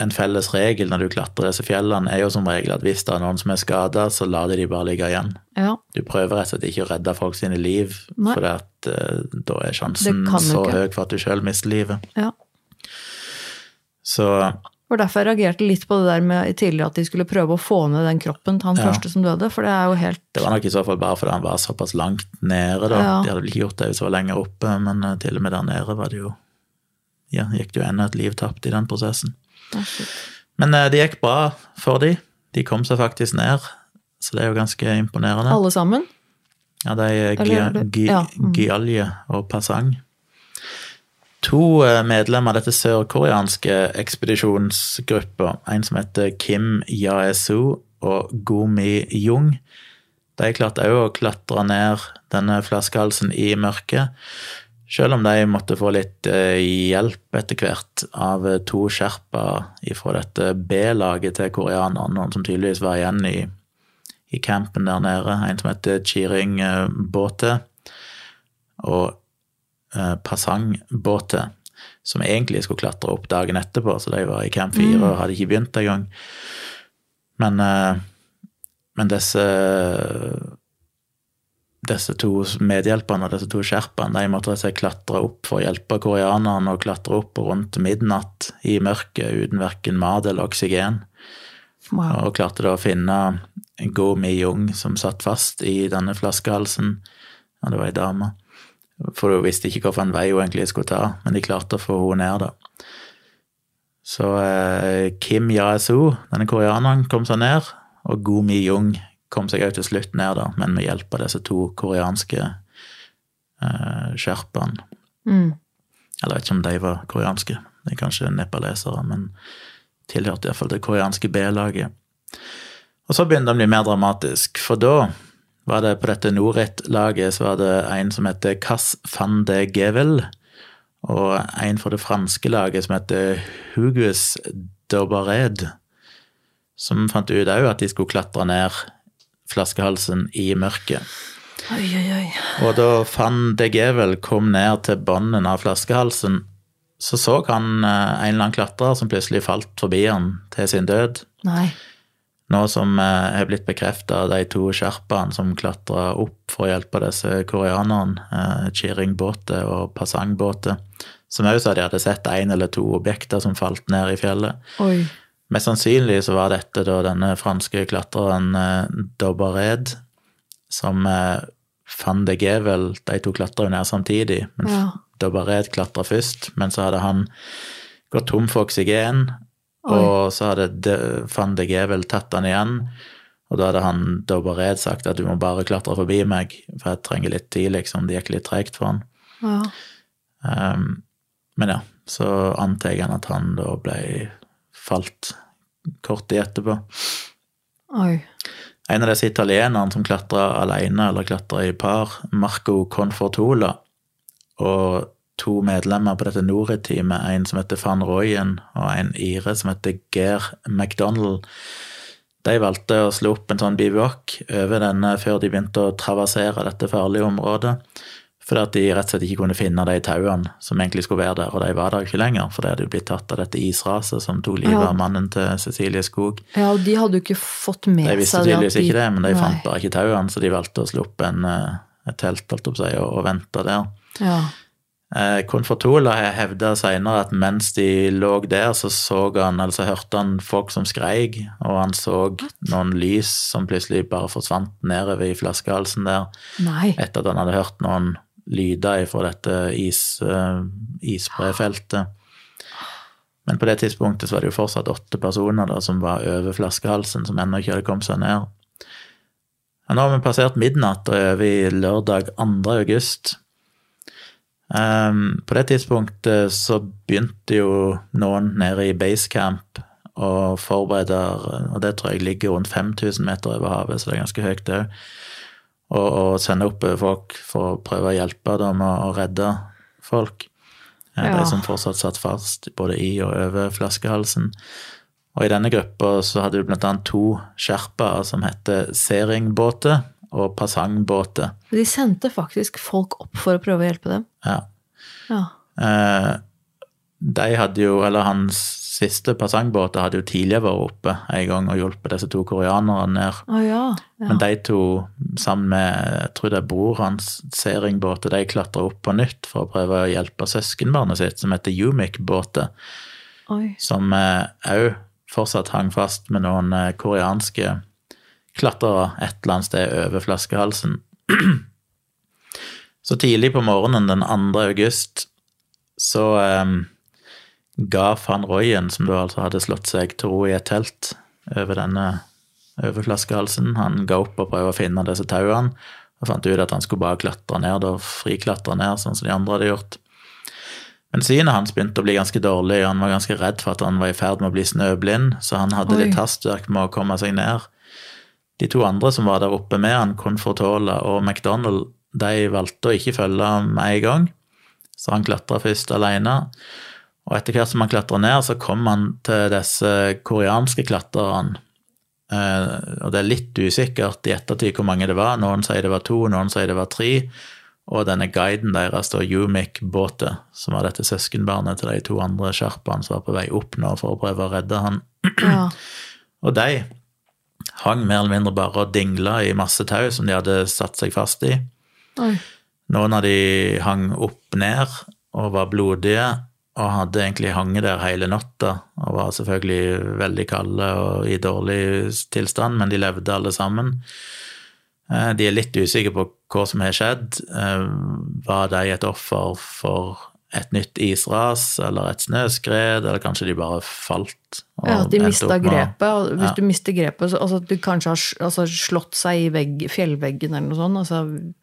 en felles regel når du klatrer disse fjellene, er jo som regel at hvis det er noen som er skada, så lar de de bare ligge igjen. Ja. Du prøver rett og slett ikke å redde folk sine liv, for at, eh, da er sjansen så høy for at du sjøl mister livet. ja. Så var derfor jeg reagerte litt på det der med tidligere at de skulle prøve å få ned den kroppen til han Ja. første som døde, for det er jo helt det var nok i så fall bare fordi han var såpass langt nede, da. Ja. De hadde vel ikke gjort det hvis det var lenger oppe, men eh, til og med der nede var det jo Ja, gikk det jo enda et liv tapt i den prosessen. Men eh, det gikk bra for de. De kom seg faktisk ned, så det er jo ganske imponerende. Alle sammen? Ja, de er mm. Gyalje og Pasang. To eh, medlemmer av dette sørkoreanske ekspedisjonsgruppa, en som heter Kim Yaesu og Gomi Jung, de klarte òg å klatre ned denne flaskehalsen i mørket. Selv om de måtte få litt eh, hjelp etter hvert av eh, to sherpaer fra dette B-laget til koreanerne, noen som tydeligvis var igjen i, i campen der nede. En som heter Chiring Båte, og eh, som egentlig skulle klatre opp dagen etterpå, så de var i camp fire og hadde ikke begynt engang. Men, eh, men disse disse to medhjelperne og disse to sherpaene de måtte seg klatre opp for å hjelpe koreanerne og klatre opp rundt midnatt i mørket uten verken mat eller oksygen. Wow. Og klarte da å finne Go Mi-Jung som satt fast i denne flaskehalsen. Ja, det var ei dame. For hun visste ikke hvilken vei hun egentlig skulle ta, men de klarte å få henne ned, da. Så eh, Kim Yaesu, denne koreaneren, kom seg ned, og Go Mi-Jung kom seg også til slutt ned, da, men med hjelp av disse to koreanske eh, sherpaene. Mm. Eller jeg vet ikke om de var koreanske, de er kanskje nepalesere, men tilhørte iallfall det koreanske B-laget. Og så begynte det å bli mer dramatisk, for da var det på dette Norit-laget så var det en som heter Cass van de Gevel, og en fra det franske laget som heter Hugus Dobared, som fant ut òg at de skulle klatre ned flaskehalsen i mørket. Oi, oi, oi. Og da van de Gevel kom ned til bunnen av flaskehalsen, så så han eh, en eller annen klatrer som plutselig falt forbi han til sin død. Nei. Nå som har blitt bekrefta de to sherpaene som klatra opp for å hjelpe disse koreanerne, Chiringbåte Chiring Båte og Pasang Båte, som òg sa de hadde sett én eller to objekter som falt ned i fjellet. Oi. Mest sannsynlig så var dette da denne franske klatreren Dobbered, Dobared, som eh, van de Gevel De to klatra jo ned samtidig, men Ja. Dobared klatra først, men så hadde han gått tom for oksygen, Oi. og så hadde de, van de Gevel tatt han igjen. Og da hadde han Dobbered sagt at du må bare klatre forbi meg, for jeg trenger litt tid, liksom. Det gikk litt tregt for han. Ja. Um, men ja, så antar jeg at han da ble falt kort tid etterpå. Oi. En av disse italienerne som klatra alene eller klatra i par, Marco Confortola, og to medlemmer på dette Norit-teamet, en som heter van Royen, og en ire som heter Geir McDonald, de valgte å slå opp en sånn bivuak over denne før de begynte å traversere dette farlige området. Fordi at de rett og slett ikke kunne finne de tauene som egentlig skulle være der, og de var der ikke lenger, for de hadde jo blitt tatt av dette israset som tok livet Ja. av mannen til Cecilie Skog. Ja, og de hadde jo ikke fått med seg De visste tydeligvis de... ikke det, men de Nei. fant bare ikke tauene, så de valgte å slå opp en, eh, et telt holdt jeg på å si, og, og vente der. Ja. Eh, Konfortola har hevda seinere at mens de lå der, så så han, altså hørte han folk som skreik, og han så noen lys som plutselig bare forsvant nedover i flaskehalsen der, Nei. etter at han hadde hørt noen lyder fra dette is, uh, isbrefeltet. Men på det tidspunktet så var det jo fortsatt åtte personer da, som var over flaskehalsen, som ennå ikke hadde kommet seg ned. Ja, Nå har vi passert midnatt og er over i lørdag 2. august. Ehm, på det tidspunktet så begynte jo noen nede i basecamp å forberede Og det tror jeg ligger rundt 5000 meter over havet, så det er ganske høyt òg. Og, og sende opp folk for å prøve å hjelpe dem og, og redde folk. Eh, Ja. De som fortsatt satt fast både i og over flaskehalsen. Og i denne gruppa så hadde du blant annet to sherpaer som heter Seringbåter og pasangbåter. De sendte faktisk folk opp for å prøve å hjelpe dem. Ja. Ja. Eh, de hadde jo, eller hans siste pasangbåter hadde jo tidligere vært oppe en gang og hjulpet disse to koreanerne ned. Oh, ja. ja. Men de to, sammen med jeg tror det er bror hans, Seringbåter, de klatra opp på nytt for å prøve å hjelpe søskenbarnet sitt, som heter Yumik-båter, som òg fortsatt hang fast med noen eh, koreanske klatrere et eller annet sted over flaskehalsen. Så tidlig på morgenen den 2. august så eh, ga van Royen, som da altså hadde slått seg til ro i et telt over denne over flaskehalsen, han ga opp og prøvde å finne disse tauene, og fant ut at han skulle bare klatre ned, da friklatre ned, sånn som de andre hadde gjort. Men synet hans begynte å bli ganske dårlig, og han var ganske redd for at han var i ferd med å bli snøblind, så han hadde Oi. litt hastverk med å komme seg ned. De to andre som var der oppe med han, Confortola og McDonald, de valgte å ikke følge ham med en gang, så han klatra først alene. Og etter hvert som han klatra ned, så kom han til disse koreanske klatrerne. Eh, og det er litt usikkert i ettertid hvor mange det var. Noen sier det var to, noen sier det var tre. Og denne guiden deres, da, Yumik Båte, som var dette søskenbarnet til de to andre sherpaene som var på vei opp nå for å prøve å redde han. Ja. Og de hang mer eller mindre bare og dingla i masse tau som de hadde satt seg fast i. Oi. Noen av de hang opp ned og var blodige, og hadde egentlig hanget der hele natta, og var selvfølgelig veldig kalde og i dårlig tilstand, men de levde alle sammen. Eh, De er litt usikre på hva som har skjedd. Eh, Var de et offer for et nytt isras eller et snøskred, eller kanskje de bare falt? Ja, de mista grepet. Og hvis Ja. du mister grepet, så altså, at du kanskje har altså, slått seg i vegg, fjellveggen eller noe sånt. Altså,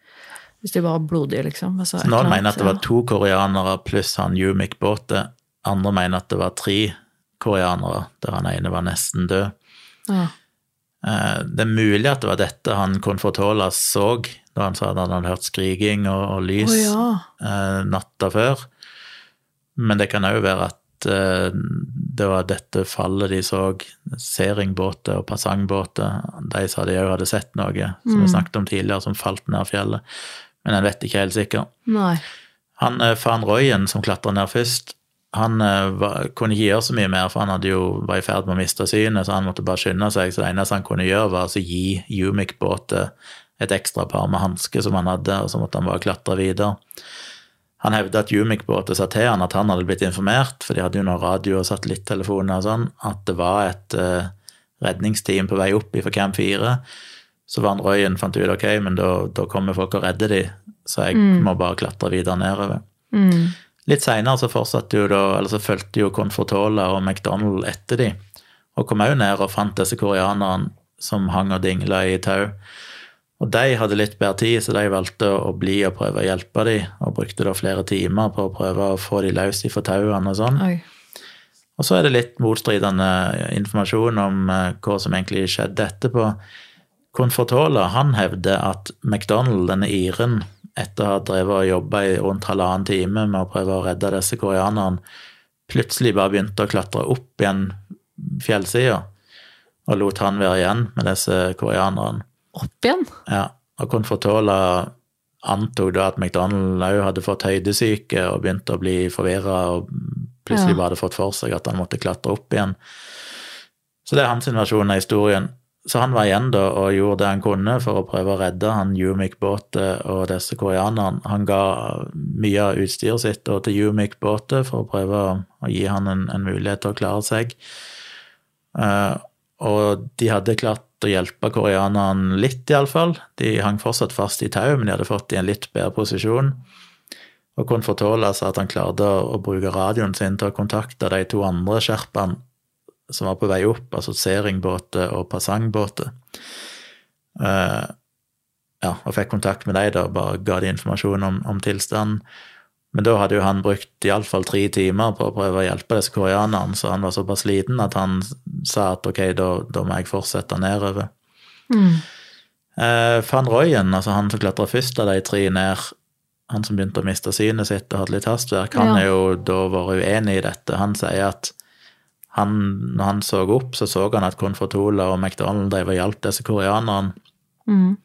hvis de var blodige, liksom. Altså, Så Noen mener at det var to koreanere pluss han Yumik Båte. Andre mener at det var tre koreanere, der han ene var nesten død. Ja. Eh, Det er mulig at det var dette han Confortola så da han sa at han hadde hørt skriking og, og lys oh, ja. eh, natta før. Men det kan òg være at eh, det var dette fallet de så, Seringbåter og Passangbåter. De sa de òg hadde sett noe, som vi snakket om tidligere, som falt ned fjellet. Men en vet ikke helt sikkert. Nei. Han eh, van Royen, som klatra ned først, han eh, var, kunne ikke gjøre så mye mer, for han hadde jo, var i ferd med å miste synet, så han måtte bare skynde seg. Så det eneste han kunne gjøre, var å gi Yumik-båtet et ekstra par med hansker som han hadde, og så måtte han bare klatre videre. Han hevda at Yumik-båtet sa til han at han hadde blitt informert, for de hadde jo noen radio og satellittelefoner og sånn, at det var et uh, redningsteam på vei opp fra Camp 4. Så Van Røyen fant ut ok, men da, da kommer folk og redder de, så jeg må bare klatre videre nedover. Mm. Litt seinere så fortsatte jo da, eller så fulgte jo Confortola og McDonald etter de, og kom òg ned og fant disse koreanerne som hang og dingla i tau. Og de hadde litt bedre tid, så de valgte å bli og prøve å hjelpe dem. og brukte da flere timer på å prøve å få dem løs fra tauene og sånn. Og så er det litt motstridende informasjon om eh, hva som egentlig skjedde etterpå. Confortola han hevder at McDonald, denne iren, etter å ha drevet og jobba i rundt halvannen time med å prøve å redde disse koreanerne, plutselig bare begynte å klatre opp igjen fjellsida, og lot han være igjen med disse koreanerne. Opp igjen? Ja, og Confortola antok da at McDonald òg hadde fått høydesyke og begynte å bli forvirra og plutselig bare hadde fått for seg at han måtte klatre opp igjen. Så det er hans versjon av historien. Så han var igjen da og gjorde det han kunne for å prøve å redde han Yumik-båtet og disse koreanerne. Han ga mye av utstyret sitt da til Yumik-båtet for å prøve å, gi han en, en mulighet til å klare seg. Eh, og de hadde klart å hjelpe koreanerne litt, iallfall. De hang fortsatt fast i tau, men de hadde fått i en litt bedre posisjon. Og kunne fortåle seg at han klarte å, bruke radioen sin til å kontakte de to andre sherpaene som var på vei opp, altså Seringbåter og Pasangbåter. Uh, ja, og fikk kontakt med dem, da, bare ga de informasjon om, om tilstanden. Men da hadde jo han brukt iallfall tre timer på å prøve å hjelpe disse koreanerne, så han var såpass sliten at han sa at ok, da, da må jeg fortsette nedover. Mm. Eh, Van Royen, altså han som klatra først av de tre ned, han som begynte å miste synet sitt og hadde litt hastverk, han Ja. er jo da vært uenig i dette. Han sier at han, når han så opp, så så han at Konfortola og McDonald drev og hjalp disse koreanerne. Mm.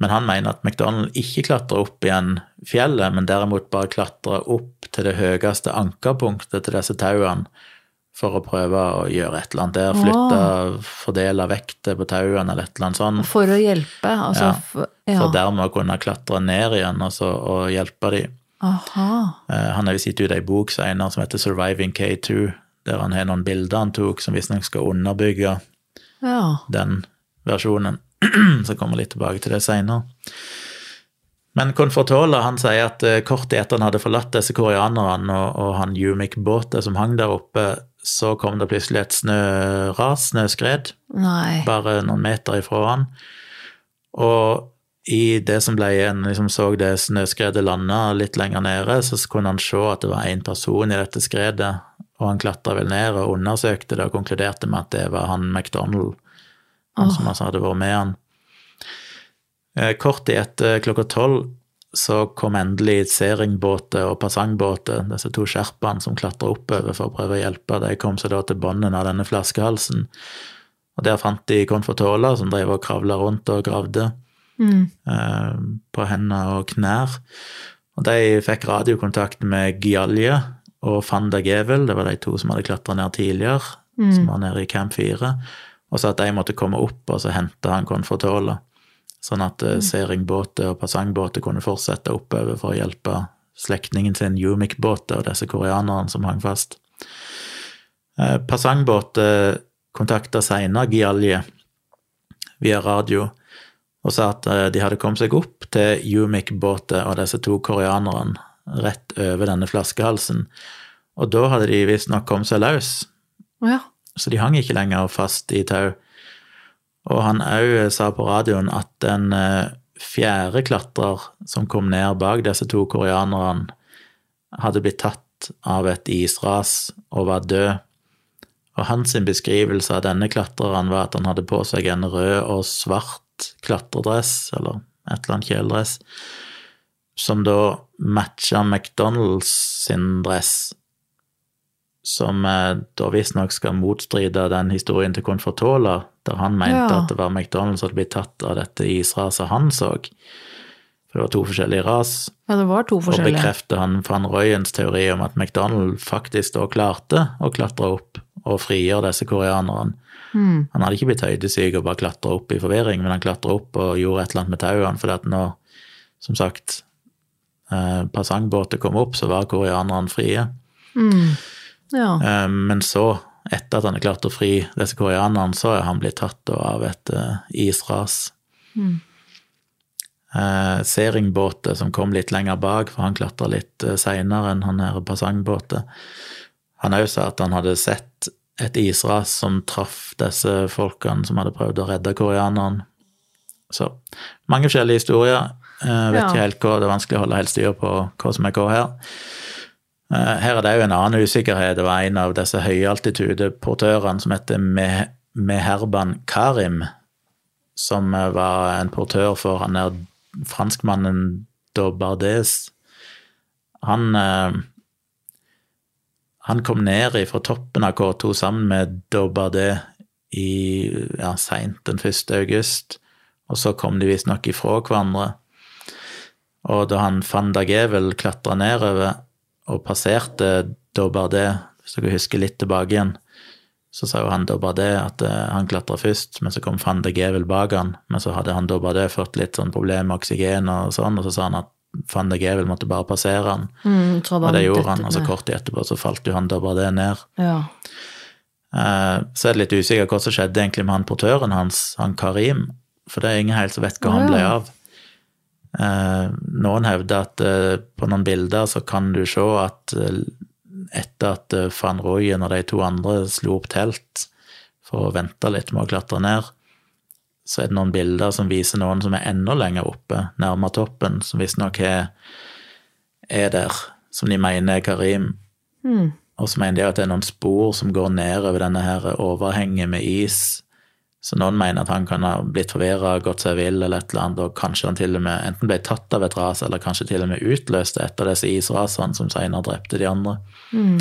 Men han mener at McDonald ikke klatrer opp igjen fjellet, men derimot bare klatrer opp til det høyeste ankerpunktet til disse tauene for å prøve å gjøre et eller annet der. Flytte, fordele vekter på tauene eller et eller annet sånt. For å hjelpe, altså Ja. for, ja. For dermed å kunne klatre ned igjen altså, og hjelpe dem. Aha. Eh, Han har visst gitt ut ei bok senere som heter Surviving K2, der han har noen bilder han tok som visstnok skal underbygge Ja. den versjonen. Så kommer jeg litt tilbake til det seinere. Men Confortola han sier at eh, kort etter han hadde forlatt disse koreanerne og, og han Yumik Båte som hang der oppe, så kom det plutselig et snøras, snøskred, Nei. bare noen meter ifra han. Og i det som ble igjen, liksom så det snøskredet landa litt lenger nede, så kunne han se at det var én person i dette skredet, og han klatra vel ned og undersøkte det og konkluderte med at det var han McDonald, han som altså hadde vært med han. Eh, Kort tid etter klokka tolv så kom endelig seringbåter og Passangbåtet, disse to sherpaene som klatra oppover for å prøve å hjelpe. De kom seg da til bunnen av denne flaskehalsen. Og der fant de Confortola, som drev og kravla rundt og gravde Mm. eh, på hender og knær. Og de fikk radiokontakt med Gyalje og Van der Gevel, det var de to som hadde klatra ned tidligere, som var nede i Camp 4, og sa at de måtte komme opp og så hente han konfortåler. Sånn at mm. Seringbåtet og Pasangbåter kunne fortsette oppover for å hjelpe slektningen sin Yumik-båter, og disse koreanerne som hang fast. Eh, Pasangbåter kontakta seinere Gialje via radio og sa at eh, de hadde kommet seg opp til Yumik-båter og disse to koreanerne rett over denne flaskehalsen. Og da hadde de visstnok kommet seg løs, Ja. Så de hang ikke lenger fast i tau. Og han òg sa på radioen at en eh, fjerde klatrer som kom ned bak disse to koreanerne, hadde blitt tatt av et isras og var død. Og hans beskrivelse av denne klatreren var at han hadde på seg en rød og svart klatredress, eller et eller annet kjeledress, som da matcha McDonald's sin dress, som eh, da visstnok skal motstride den historien til Confortola, der han mente Ja. at det var McDonald's som hadde blitt tatt av dette israset han så. For det var to forskjellige ras. ja, det var to forskjellige. Og bekrefter han van Royens teori om at McDonald faktisk da klarte å klatre opp og frigjøre disse koreanerne. Mm. Han hadde ikke blitt høydesyk og bare klatra opp i forvirring, men han klatra opp og gjorde et eller annet med tauene, fordi at nå, som sagt, eh, passangbåtet kom opp, så var koreanerne frie. Mm. Ja. Eh, men så, etter at han har klart å fri disse koreanerne, så er han blitt tatt av et eh, isras. Mm. Eh, Seringbåtet som kom litt lenger bak, for han klatra litt seinere enn han her passangbåtet. Han òg sa at han hadde sett et isras som traff disse folkene som hadde prøvd å redde koreaneren. Så mange forskjellige historier. Jeg vet Ja. ikke helt hva, Det er vanskelig å holde helt styr på hva som er hva her. Eh, Her er det jo en annen usikkerhet. Det var en av disse høyaltitudeportørene som heter Meherban Karim, som eh, var en portør for han der franskmannen Dobardes. Han eh, Han kom ned fra toppen av K2 sammen med Dobardet i ja, seint den 1. august, og så kom de visstnok ifra hverandre. Og da han van der Gevel klatra nedover og passerte Dobardet, hvis dere husker litt tilbake igjen, så sa jo han Dobardet at eh, han klatra først, men så kom van de Gevel bak han. Men så hadde han Dobardet fått litt sånn problem med oksygen og sånn, og så sa han at van de Gevel måtte bare passere han. Mm, Og det gjorde han, og så kort tid etterpå så falt jo han Dobardet ned. Ja. Eh, Så er det litt usikker hva som skjedde egentlig med han portøren hans, han Karim, for det er ingen helt som vet hva han ble av. Eh, Noen hevder at eh, på noen bilder så kan du se at eh, etter at van Rooyen og de to andre slo opp telt for å vente litt med å klatre ned, så er det noen bilder som viser noen som er enda lenger oppe, nærmere toppen, som visstnok er, er der, som de mener er Karim. Mm. Og så mener de at det er noen spor som går nedover denne her overhenget med is. Så noen mener at han kan ha blitt forvirra, gått seg vill eller et eller annet, og kanskje han til og med enten ble tatt av et ras, eller kanskje til og med utløste et av disse israsene som senere drepte de andre. Mm.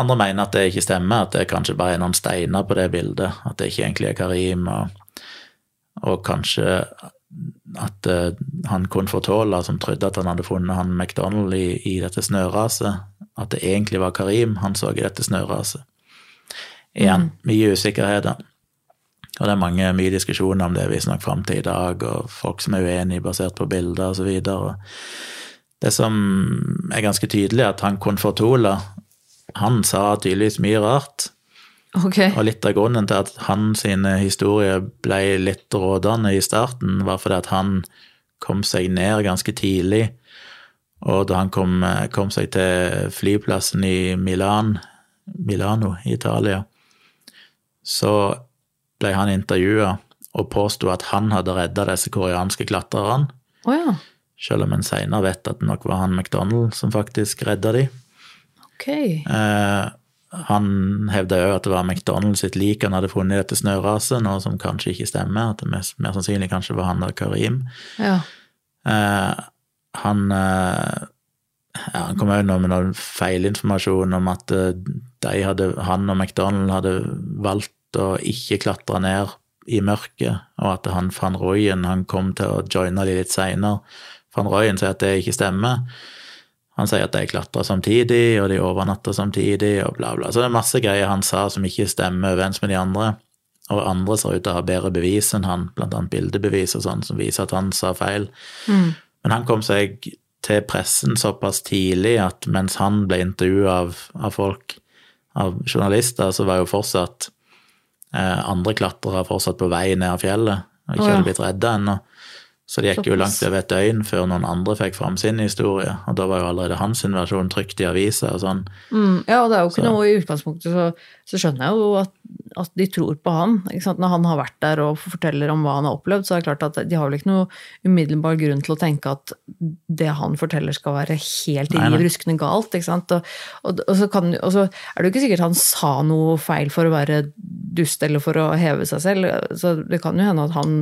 Andre mener at det ikke stemmer, at det kanskje bare er noen steiner på det bildet, at det ikke egentlig er Karim, og, og kanskje at uh, han Confortola, som trodde at han hadde funnet han McDonald i, i dette snøraset, at det egentlig var Karim han så i dette snøraset. Igjen, mye usikkerheter. Og det er mange, mye diskusjoner om det visstnok fram til i dag, og folk som er uenige basert på bilder videre. Det som er ganske tydelig, er at han Konfortola han sa tydeligvis mye rart. Okay. Og litt av grunnen til at hans historier ble litt rådende i starten, var fordi at han kom seg ned ganske tidlig. Og da han kom, kom seg til flyplassen i Milan, Milano i Italia, så ble han intervjua og påsto at han hadde redda disse koreanske klatrerne, Oh, ja. selv om en seinere vet at det nok var han McDonald som faktisk redda de. Okay. Eh, han hevda òg at det var McDonald sitt lik han hadde funnet i dette snøraset, noe som kanskje ikke stemmer, at det mest, mer sannsynlig kanskje var han og Karim. Ja. Eh, han eh, han kom òg med noen feilinformasjon om at eh, de hadde, han og McDonald hadde valgt å ikke klatre ned i mørket, og at han van Royen han kom til å joine de litt seinere. Van Royen sier at det ikke stemmer. Han sier at de klatra samtidig, og de overnatta samtidig, og bla, bla. Så det er masse greier han sa som ikke stemmer overens med de andre. Og andre ser ut til å ha bedre bevis enn han, blant annet bildebevis og sånn, som viser at han sa feil. Mm. Men han kom seg til pressen såpass tidlig at mens han ble intervjua av, av folk, av journalister, så var jo fortsatt andre klatrere fortsatt på vei ned av fjellet, og ikke oh, ja. hadde blitt redda ennå. Så det gikk jo langt over et døgn før noen andre fikk fram sin historie, og da var jo allerede hans versjon trykt i aviser og sånn. Mm, ja, og det er jo ikke Så- noe i utgangspunktet, så, så skjønner jeg jo at, at de tror på han. Når han har vært der og forteller om hva han har opplevd, så er det klart at de har vel ikke noe umiddelbar grunn til å tenke at det han forteller skal være helt i riv ruskende galt. Og, og, og, så kan, og så er det jo ikke sikkert han sa noe feil for å være dust eller for å heve seg selv. Så det kan jo hende at han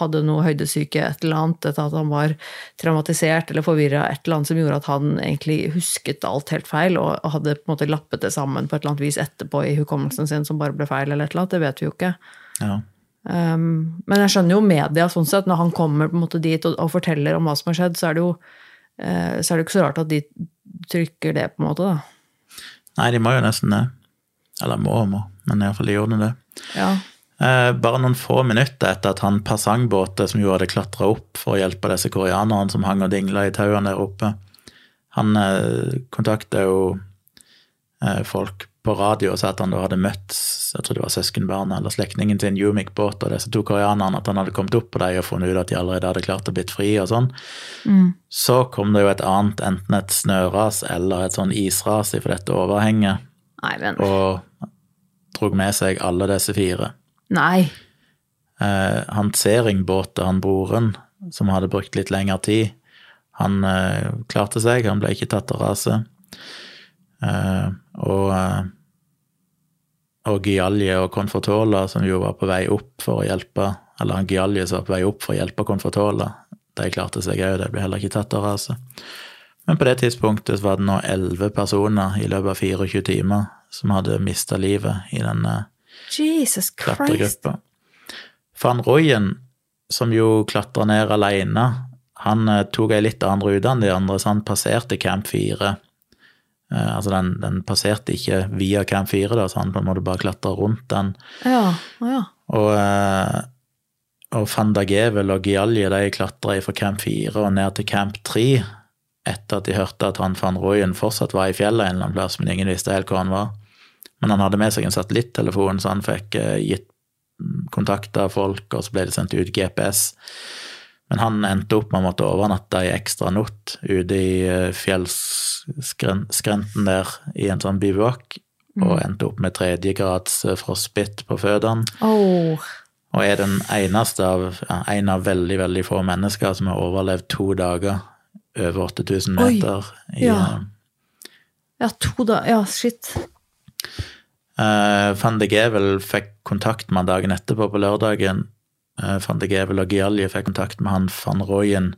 hadde noe høydesyke, et eller annet, at han var traumatisert eller forvirra, et eller annet som gjorde at han egentlig husket alt helt feil, og hadde på en måte lappet det sammen på et eller annet vis etterpå i hukommelsen sin som bare ble feil, eller et eller annet. Det vet vi jo ikke. Ja. Um, men jeg skjønner jo media sånn sett, når han kommer på en måte dit og, og forteller om hva som har skjedd, så er det jo uh, så er det ikke så rart at de trykker det, på en måte, da. Nei, de må jo nesten det. Eller må og må, men iallfall de gjorde det. Ja. Eh, bare noen få minutter etter at han Pasang-båtet, som jo hadde klatra opp for å hjelpe disse koreanerne som hang og dingla i tauene der oppe, han eh, kontakta jo eh, folk på radio og sa at han da hadde møtt jeg tror det var søskenbarnet eller slektningen til en Yumik-båt og disse to koreanerne, at han hadde kommet opp på dem og funnet ut at de allerede hadde klart å blitt fri og sånn. Mm. Så kom det jo et annet, enten et snøras eller et sånn isras for dette overhenget, Nei, men og drog med seg alle disse fire. Nei. Eh, han Sering-båtet, han broren, som hadde brukt litt lengre tid, han eh, klarte seg, han ble ikke tatt av raset. Eh, og eh, og Gialje og Confortola, som jo var på vei opp for å hjelpe, eller han Gialje som var på vei opp for å hjelpe Confortola, de klarte seg òg, de ble heller ikke tatt av raset. Men på det tidspunktet var det nå elleve personer i løpet av 24 timer som hadde mista livet i denne Jesus klatregruppa. Van Royen, som jo klatra ned alene, Han eh, tok ei litt annen rute enn de andre, så han passerte Camp 4. Eh, altså den, den passerte ikke via Camp 4, da, så han på en måte bare klatra rundt den. Ja, ja. Og, eh, og Van Dagevel og Gialje de klatra fra Camp 4 og ned til Camp 3 etter at de hørte at han van Royen fortsatt var i fjellet en eller annen plass, men ingen visste helt hvor han var. Men han hadde med seg en satellittelefon, så han fikk eh, gitt kontakta folk, og så ble det sendt ut GPS. Men han endte opp med å måtte overnatte i ekstra natt ute i eh, fjellskrenten der i en sånn bivouak, og endte opp med tredjegrads eh, frostbitt på føttene. Oh. Og er den eneste av, ja, en av veldig, veldig få mennesker som har overlevd to dager over 8000 Oi, meter. i, ja. ja, to dager ja, shit. Uh, Van de Gevel fikk kontakt med han dagen etterpå, på lørdagen. Van de Gevel og Gialje fikk kontakt med han van Royen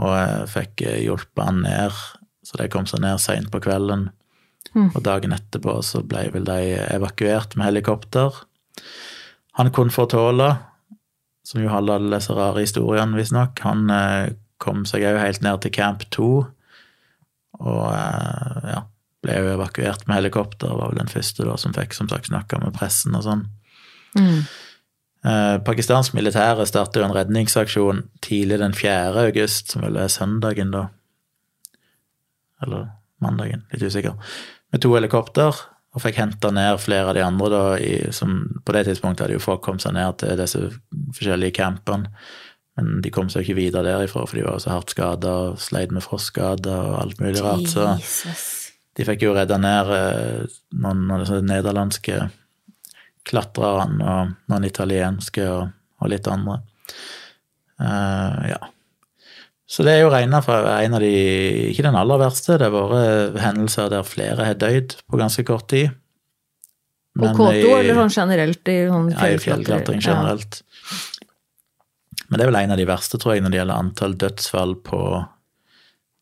og eh, fikk uh, hjulpet han ned, så de kom seg ned seint på kvelden. Mm. Og dagen etterpå så ble vel de evakuert med helikopter. Han Confortola, som jo alle leser rare historiene, visstnok, han eh, kom seg òg helt ned til Camp 2, og eh, ja, ble jo evakuert med helikopter, var vel den første da som fikk som sagt snakka med pressen og sånn. Mm. Eh, pakistansk militære startet en redningsaksjon tidlig den 4. august, som vel er søndagen da. Eller mandagen, litt usikker. Med to helikopter, og fikk henta ned flere av de andre da, i, som på det tidspunktet hadde jo folk kommet seg ned til disse forskjellige campene. Men de kom seg ikke videre derifra, for de var så hardt skada og sleit med frostskader og alt mulig rart. Så de fikk jo redda ned eh, noen av disse nederlandske klatrerne og noen italienske og, og litt andre. Uh, ja. Så det er jo regna for en av de Ikke den aller verste, det har vært hendelser der flere har dødd på ganske kort tid. På K2, eller sånn generelt i sånn ja, i fjellklatring generelt. Men det er vel en av de verste, tror jeg, når det gjelder antall dødsfall på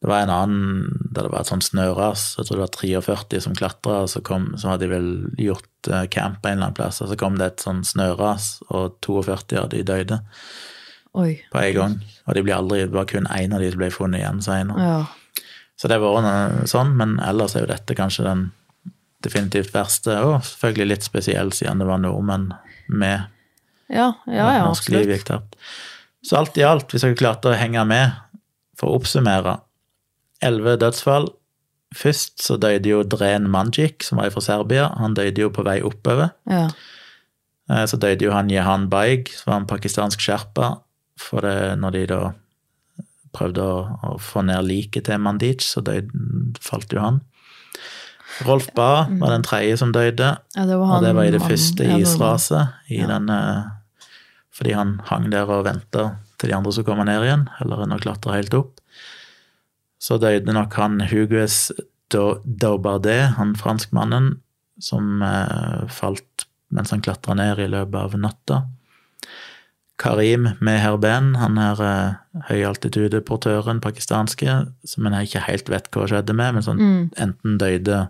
Det var en annen der det var et sånt snøras, jeg tror det var 43 som klatra, så, kom, så hadde de vel gjort eh, camp en eller annen plass, og så kom det et sånt snøras, og 42 av de døde Oi. på en gang. Og de ble aldri, det var kun én av de som ble funnet igjen seinere. Ja. Så det har vært sånn, men ellers er jo dette kanskje den definitivt verste, og selvfølgelig litt spesiell siden det var nordmenn med Ja, ja, ja, norsk liv gikk tapt. Så alt i alt, hvis dere klarte å henge med, for å oppsummere Elleve dødsfall. Først så døde jo Dren Manjik, som var fra Serbia. Han døde jo på vei oppover. Ja. Eh, Så døde jo han Jehan Baig, som var en pakistansk sherpa, for det, når de da prøvde å, å få ned liket til Mandic, så døde, falt jo han. Rolf Ba var den tredje som døde, ja, det han, og det var i det første ja, israset, i Ja. den, eh, fordi han hang der og venta til de andre som kom ned igjen, heller enn å klatre helt opp. Så døde nok han Hugues Daubardet, han franskmannen, som eh, falt mens han klatra ned i løpet av natta. Karim Meherben, han her eh, høyaltitudeportøren pakistanske, som en ikke helt vet hva skjedde med, men som Mm. enten døde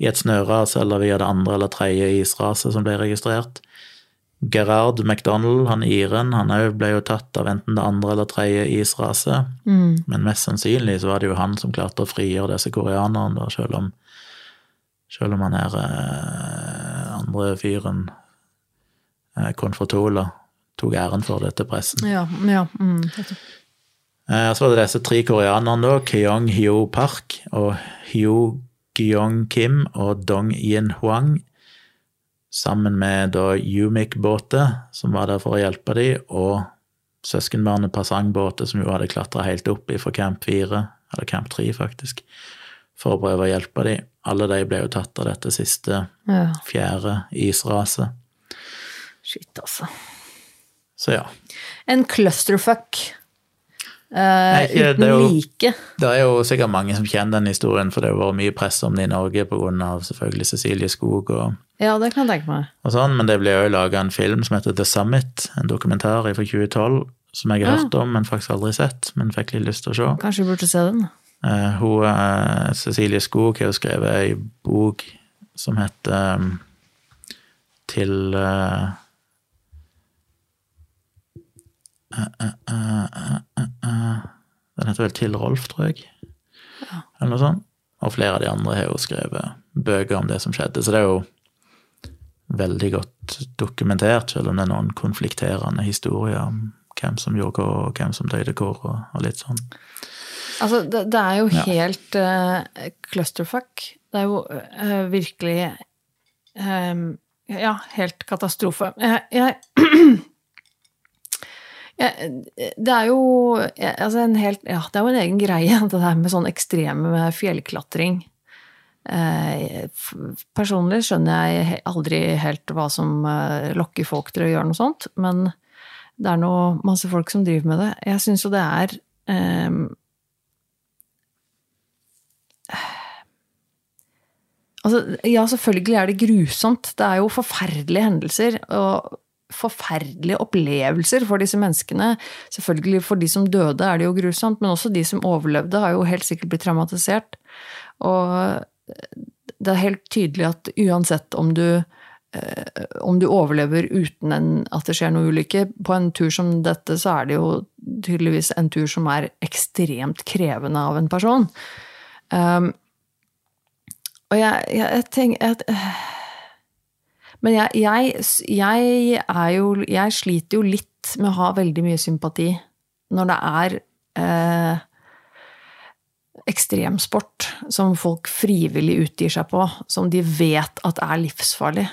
i et snøras eller via det andre eller tredje israset som ble registrert. Gerard McDonald, han iren, han òg ble jo tatt av enten det andre eller tredje israset. Mm. Men mest sannsynlig så var det jo han som klarte å frigjøre disse koreanerne, da, selv om, selv om han her eh, andre fyren, eh, Konfortola, tok æren for det til pressen. Ja, ja. Mm. Eh, så var det disse tre koreanerne, da, Kyong Hyo Park og Hyo Gyong Kim og Dong Yin Huang, sammen med da Umic-båter, som var der for å hjelpe dem, og søskenbarnet Pasang Båte, som jo hadde klatra helt opp fra Camp 4, eller Camp 3 faktisk, for å prøve å hjelpe dem. Alle de ble jo tatt av dette siste, ja. fjerde israset. Shit, altså. Så ja. En clusterfuck Nei, det uten det jo- like. Det er jo sikkert mange som kjenner den historien, for det har vært mye press om det i Norge av selvfølgelig Cecilie Skog og, Ja, det kan jeg tenke meg. og sånn, men det ble jo laga en film som heter The Summit, en dokumentar fra 2012, som jeg har Ja. hørt om, men faktisk aldri sett, men fikk litt lyst til å se. Kanskje vi burde se den. Uh, hun, uh, Cecilie Skog har jo skrevet ei bok som heter um, Til eh, eh, eh, eh, Den heter vel Til Rolf, tror jeg. Eller noe sånt. Og flere av de andre har jo skrevet bøker om det som skjedde, så det er jo veldig godt dokumentert, selv om det er noen konflikterende historier om hvem som gjorde hva, og hvem som døde hvor, og, og litt sånn. Altså, det, det er jo Ja. helt uh, clusterfuck. Det er jo uh, virkelig um, Ja, helt katastrofe. Jeg, jeg, jeg Det er jo altså en helt Ja, det er jo en egen greie, det der med sånn ekstrem fjellklatring. Eh, personlig skjønner jeg aldri helt hva som eh, lokker folk til å gjøre noe sånt, men det er nå masse folk som driver med det. Jeg syns jo det er eh, Altså, ja, selvfølgelig er det grusomt. Det er jo forferdelige hendelser og forferdelige opplevelser for disse menneskene. Selvfølgelig for de som døde er det jo grusomt, men også de som overlevde har jo helt sikkert blitt traumatisert. Og det er helt tydelig at uansett om du eh, om du overlever uten en, at det skjer noe ulykke på en tur som dette, så er det jo tydeligvis en tur som er ekstremt krevende av en person. Um, og jeg, jeg, jeg tenker at Men jeg, jeg, jeg jo Jeg sliter jo litt med å ha veldig mye sympati når det er eh, ekstremsport som folk frivillig utgir seg på, som de vet at er livsfarlig.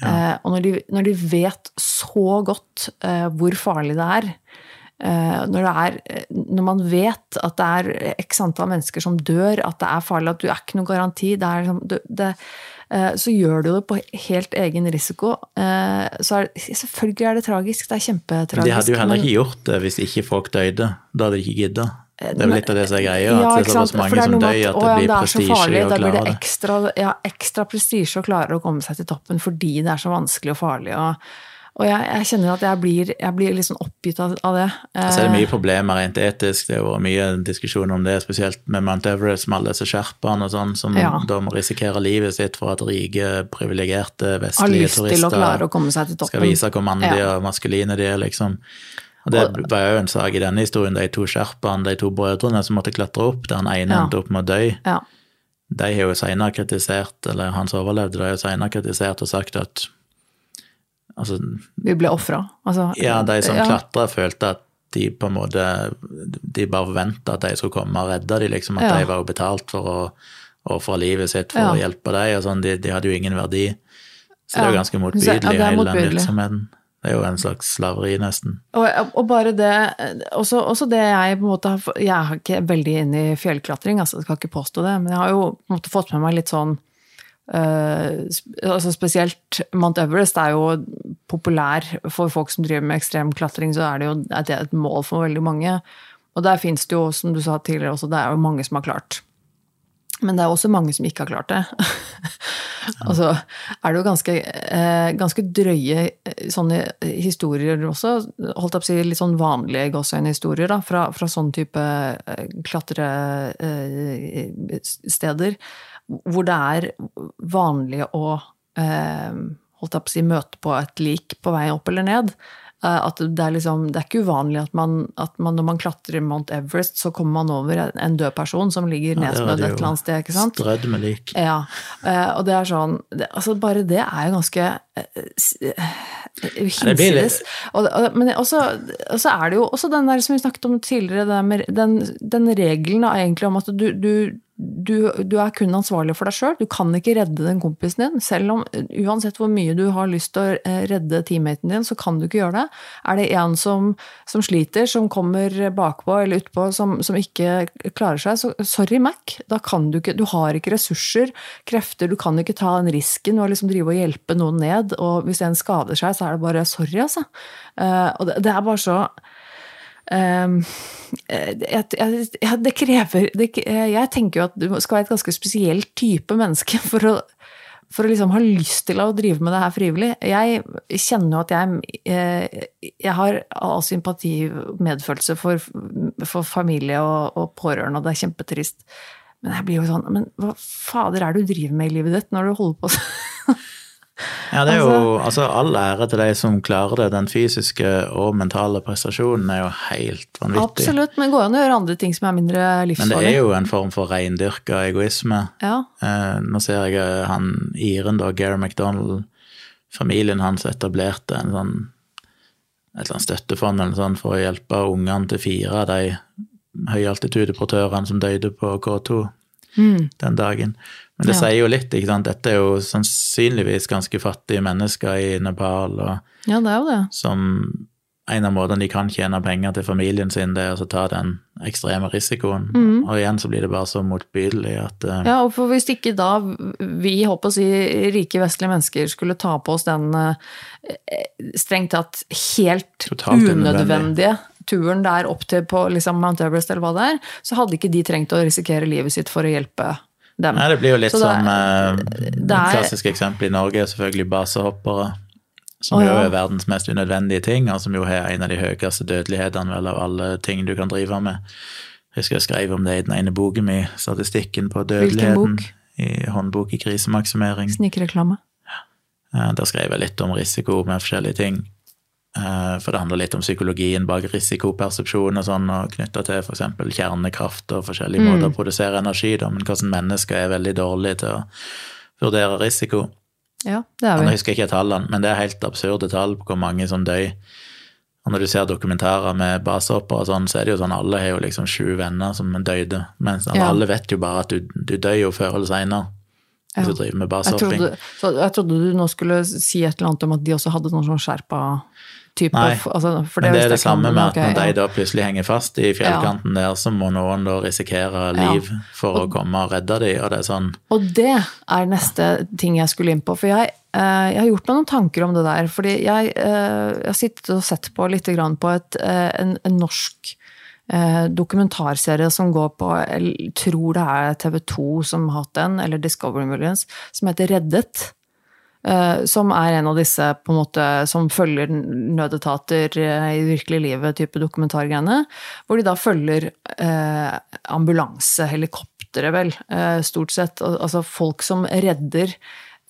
Eh, og når de, når de vet så godt eh, hvor farlig det er, eh, når, det er eh, når man vet at det er x antall mennesker som dør, at det er farlig, at du er ikke noen garanti, det er, liksom- det, så gjør du det på helt egen risiko. Eh, så er, selvfølgelig er det tragisk, det er kjempetragisk. De hadde jo heller ikke gjort det hvis ikke folk døde. Da hadde de ikke gidda. Det er vel litt av det som er greia, Ja, at det er så såpass mange er som dør at, at det blir prestisje å klare det. Da blir det. ekstra, ja, ekstra prestisje å klare å komme seg til toppen fordi det er så vanskelig og farlig. Og, og jeg, jeg kjenner at jeg blir, jeg blir litt sånn oppgitt av, av det. Så er det Eh, mye problemer rent etisk, det har vært mye diskusjon om det, spesielt med Mount Everest, med alle disse sherpaene og sånn, som Ja. da må risikere livet sitt for at rike, privilegerte, vestlige til å å skal vise hvor mandige Ja. og maskuline de er, liksom. Og det var jo en sak i denne historien, de to sherpaene, de to brødrene som måtte klatre opp, der den ene Ja. endte opp med å dø. Ja. De har jo senere kritisert, eller han som overlevde, de har jo senere kritisert og sagt at altså, Vi ble ofra. Altså, ja, de som ja. klatra, følte at de på en måte De bare forventa at de skulle komme og redde dem, liksom. At Ja. de var jo betalt for å ofre livet sitt for Ja. å hjelpe dem, og sånn. De, de hadde jo ingen verdi. Så det er jo ganske motbydelig, ja, hele den virksomheten. Det er jo en slags slaveri, nesten. Og, og bare det også, også det jeg på en måte har Jeg er ikke veldig inne i fjellklatring, altså, jeg skal ikke påstå det, men jeg har jo på en måte fått med meg litt sånn sp- altså Spesielt Mount Everest er jo populær for folk som driver med ekstrem klatring, så er det jo det et mål for veldig mange. Og der fins det jo, som du sa tidligere også, det er jo mange som har klart. Men det er også mange som ikke har klart det. Og så er det jo ganske, uh, ganske drøye eh, sånne historier også, holdt jeg på å si litt sånn vanlige gåseøyne-historier fra, fra sånn type uh, klatresteder, hvor det er vanlig å eh, holdt jeg på å si, møte på et lik på vei opp eller ned. Eh, At det er, liksom, det er ikke uvanlig at man, at man når man klatrer i Mount Everest, så kommer man over en- død person som ligger Ja, nedsnødd det et eller annet sted. ikke sant? Strødd med lik. Ja, eh, og det er sånn det, altså Bare det er jo ganske litt- hinsides. Og, og, men også, og så er det jo også den der som vi snakket om tidligere, med den, den regelen da, egentlig om at du, du, du, du er kun ansvarlig for deg sjøl. Du kan ikke redde den kompisen din. Selv om uansett hvor mye du har lyst til å eh, redde teammaten din, så kan du ikke gjøre det. Er det en som, som sliter, som kommer bakpå eller utpå, som, som ikke klarer seg, så sorry, Mac. Da kan du ikke Du har ikke ressurser, krefter, du kan ikke ta den risken og liksom drive og hjelpe noen ned. Og hvis en skader seg, så er det bare sorry, altså. Eh, og det, det er bare så det krever Jeg tenker jo at du skal være et ganske spesielt type menneske for å, for å liksom ha lyst til å drive med det her frivillig. Jeg kjenner jo at jeg eh, Jeg har all sympati medfølelse for, for familie og, og pårørende, og det er kjempetrist. Men jeg blir jo sånn Men hva fader er det du driver med i livet ditt når du holder på sånn? Ja, det er jo altså, all ære til de som klarer det. Den fysiske og mentale prestasjonen er jo helt vanvittig. Absolutt, men det går an å gjøre andre ting som er mindre Men det er jo en form for reindyrka egoisme. Ja, Eh, nå ser jeg eh, han Iren, da, Gary McDonald, familien hans etablerte en sånn et eller annet støttefond eller sånn for å hjelpe ungene til fire av de høyaltitudeportørene som døde på K2 den dagen. Men det Ja. sier jo litt, ikke sant. Dette er jo sannsynligvis ganske fattige mennesker i Nepal, og ja, det er jo det. som en av måtene de kan tjene penger til familien sin, det er å ta den ekstreme risikoen. Og igjen så blir det bare så motbydelig at uh, Ja, og for hvis ikke da vi, håper å si, rike vestlige mennesker skulle ta på oss den uh, strengt tatt helt unødvendige turen der opp til på liksom Mount Everest eller hva det er, så hadde ikke de trengt å risikere livet sitt for å hjelpe dem. Nei, det blir jo litt Så som eh, det Et er- klassisk eksempel i Norge selvfølgelig basehoppere. Som Å, jo er verdens mest unødvendige ting, og som jo har en av de høyeste dødelighetene vel av alle ting du kan drive med. Jeg husker jeg skrev om det i den ene boken min, statistikken på dødeligheten. I håndbok i krisemaksimering. Snikreklame. Ja. Der skrev jeg litt om risiko med forskjellige ting. Eh, For det handler litt om psykologien bak risikopersepsjon og sånn, og knytta til f.eks. kjernekraft og forskjellige måter å produsere energi, da, men hvordan mennesker er veldig dårlige til å vurdere risiko. Ja, det er Nå vi. husker jeg ikke tallene, men det er helt absurde tall på hvor mange som dør. Og når du ser dokumentarer med basehopper og sånn, så er det jo sånn alle har jo liksom sju venner som døde. Men Ja. alle vet jo bare at du, du dør jo før eller seinere hvis Ja. du driver med Jeg basehopping. trodde, så jeg trodde du nå skulle si et eller annet om at de også hadde noen sånn skjerpa-type. Nei, altså, for Men det er det samme med at når de da plutselig henger fast i fjellkanten der, så må noen da risikere Ja. liv for å komme og redde dem, og det er sånn Og det er neste ting jeg skulle inn på. For jeg, eh, jeg har gjort meg noen tanker om det der. Fordi jeg, eh, jeg har sittet og sett på litt grann på et, eh, en, en norsk dokumentarserie som går på Jeg tror det er TV 2 som har hatt den, eller Discovery Millions, som heter Reddet. Eh, Som er en av disse på en måte, som følger nødetater eh, i virkelig livet, type dokumentargreiene. Hvor de da følger eh, ambulansehelikoptre, vel, eh, stort sett. Altså folk som redder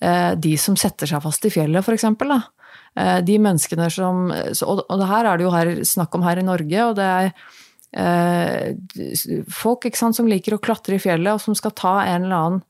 eh, de som setter seg fast i fjellet. Da. Eh, de menneskene som Og og det her er det jo her, snakk om her i Norge, og det er eh, folk sant, som liker å klatre i fjellet, og som skal ta en eller annen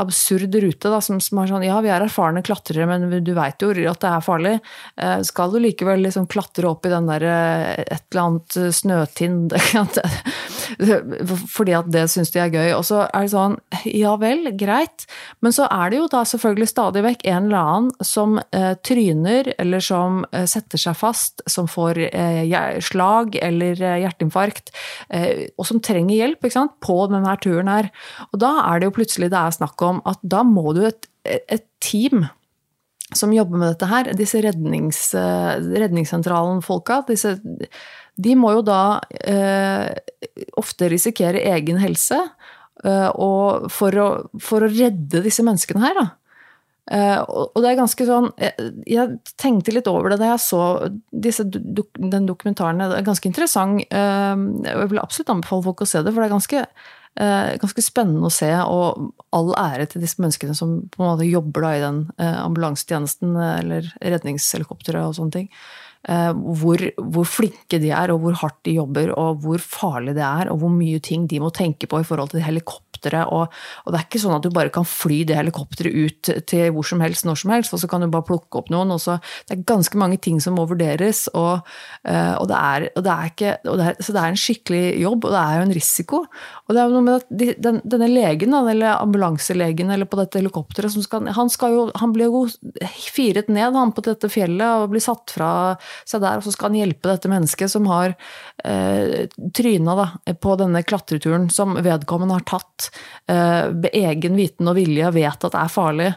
absurd rute, da, som, som er sånn Ja, vi er erfarne klatrere, men du veit jo at det er farlig. Eh, skal du likevel liksom klatre opp i den der eh, et eller annet eh, snøtind fordi at det syns de er gøy. Og så er det sånn Ja vel, greit. Men så er det jo da selvfølgelig stadig vekk en eller annen som eh, tryner, eller som eh, setter seg fast, som får eh, slag eller hjerteinfarkt, og som trenger hjelp ikke sant, på denne turen her. Og da er det jo plutselig det er snakk om at da må du et, et team som jobber med dette her, disse rednings, eh, redningssentralen-folka, disse, de må jo da eh, ofte risikere egen helse eh, for, å, for å redde disse menneskene her. Eh, og og det er ganske sånn jeg, jeg tenkte litt over det da jeg så disse, do, den dokumentaren. Det er ganske interessant. og jeg vil absolutt anbefale folk å se det, for det er ganske Eh, ganske spennende å se, og all ære til disse menneskene som på en måte jobber da i den eh, ambulansetjenesten eh, eller redningshelikopteret og sånne ting. Eh, hvor, hvor flinke de er, og hvor hardt de jobber, og hvor farlig det er, og hvor mye ting de må tenke på i forhold til helikopteret. Og, og det er ikke sånn at du bare kan fly det helikopteret ut til hvor som helst, når som helst, og så kan du bare plukke opp noen. Og så, det er ganske mange ting som må vurderes, og, eh, og det er, og det er ikke det er, Så det er en skikkelig jobb, og det er jo en risiko. Og det er jo noe med at de, den, denne legen, eller ambulanselegen eller på dette helikopteret, han, skal jo, han blir jo firet ned han på dette fjellet og blir satt fra seg der, og så skal han hjelpe dette mennesket som har eh, tryna da, på denne klatreturen som vedkommende har tatt eh, ved egen viten og vilje, vet at det er farlig,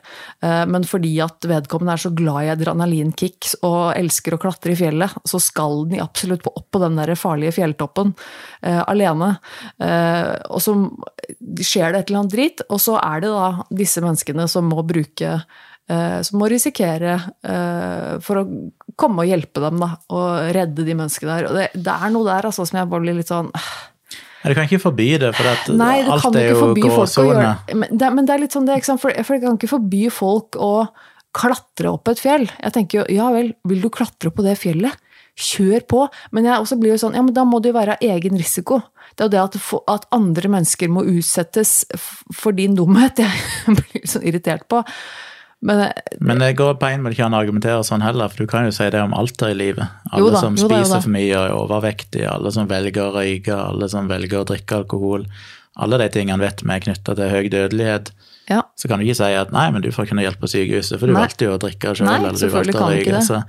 eh, men fordi at vedkommende er så glad i adrenalinkicks og elsker å klatre i fjellet, så skal den absolutt opp på den der farlige fjelltoppen eh, alene. Eh, og så skjer det et eller annet drit, og så er det da disse menneskene som må bruke som må risikere eh, for å komme og hjelpe dem, da, og redde de menneskene der. Og det, det er noe der altså, som jeg bare blir litt sånn Nei, Du kan ikke forby det, for at Nei, det alt kan er jo gråsone. men det, men det er litt sånn det, ikke sant? For, for jeg kan ikke forby folk å klatre opp et fjell. Jeg tenker jo, ja vel, vil du klatre på det fjellet? Kjør på! Men jeg også blir jo sånn, ja, men da må det jo være egen risiko. Det er jo det at, at andre mennesker må utsettes for din dumhet jeg blir sånn irritert på. Men eh, Men det går på en måte ikke an å argumentere sånn heller, for du kan jo si det om alt her i livet. Alle da, som jo da, jo spiser da. for mye og er overvektige, alle som velger å røyke, alle som velger å drikke alkohol. Alle de tingene vet vi er knytta til høy dødelighet. ja, Så kan du ikke si at nei, men du får ikke noe hjelp på sykehuset, for du Nei. valgte jo å drikke sjøl, eller du valgte å røyke. det. Så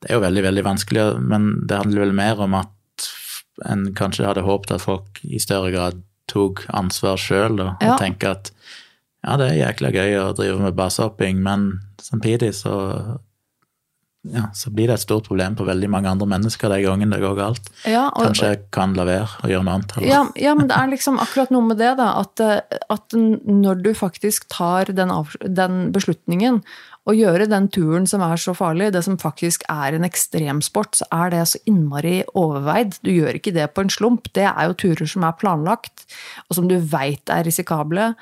det er jo veldig, veldig vanskelig, men det handler vel mer om at en kanskje hadde håpet at folk i større grad tok ansvar sjøl, og Ja. tenker at ja, det er jækla gøy å drive med basehopping, men samtidig så ja, så blir det et stort problem på veldig mange andre mennesker de gangene det går galt. ja, og, Kanskje jeg kan la være å gjøre noe annet. Ja, ja, men det er liksom akkurat noe med det, da. At, eh, at når du faktisk tar den, den beslutningen, å gjøre den turen som er så farlig, det som faktisk er en ekstremsport, så er det så innmari overveid. Du gjør ikke det på en slump. Det er jo turer som er planlagt, og som du veit er risikable,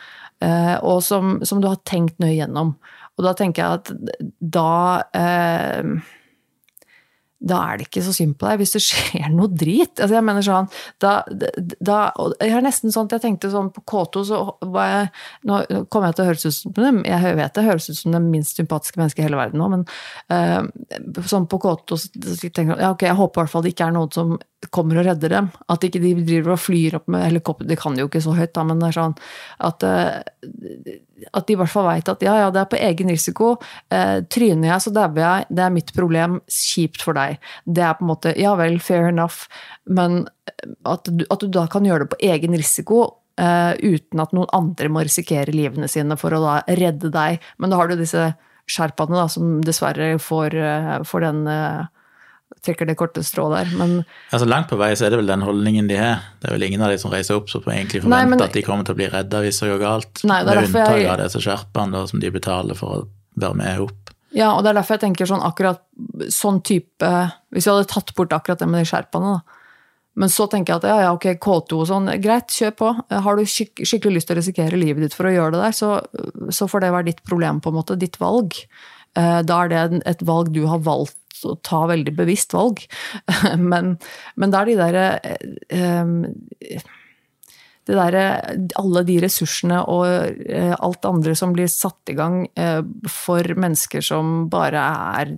og som, som du har tenkt nøye gjennom. Og da tenker jeg at da eh, da er det ikke så synd på deg hvis det skjer noe drit. Altså jeg mener sånn, da, da, jeg har nesten sånn at jeg tenkte sånn på K2 så var jeg Nå kommer jeg til å høres ut som dem, jeg vet det høres ut som det minst sympatiske mennesket i hele verden nå, men uh, sånn på K2 så tenker jeg ja, ok, jeg håper i hvert fall det ikke er noen som kommer og redder dem. At ikke de driver og flyr opp med helikopter, de kan jo ikke så høyt, da, men det er sånn at eh, at de i hvert fall veit at ja, ja, det er på egen risiko. Eh, tryner jeg, så dauer jeg. Det er mitt problem. Kjipt for deg. Det er på en måte ja vel, fair enough, men at du, at du da kan gjøre det på egen risiko. uh, uten at noen andre må risikere livene sine for å da redde deg. Men da har du disse sherpaene da, som dessverre får, uh, får den uh, trekker det korte strå der. Men Altså Langt på vei så er det vel den holdningen de har. Det er vel ingen av de som reiser opp som egentlig Nei, forventer men- at de kommer til å bli redda hvis det går galt. Nei, det er Med unntak jeg- av disse skjerpene da, som de betaler for å være med opp. Ja, og det er derfor jeg tenker sånn akkurat sånn type Hvis vi hadde tatt bort akkurat det med de skjerpene, da. Men så tenker jeg at ja, ja, ok, K2 og sånn, greit, kjør på. Har du skik skikkelig lyst til å risikere livet ditt for å gjøre det der, så, så får det være ditt problem, på en måte. Ditt valg. Eh, Da er det et valg du har valgt å ta veldig bevisst valg. Men, men da er de derre eh, det der, alle de ressursene og eh, alt andre som blir satt i gang eh, for mennesker som bare er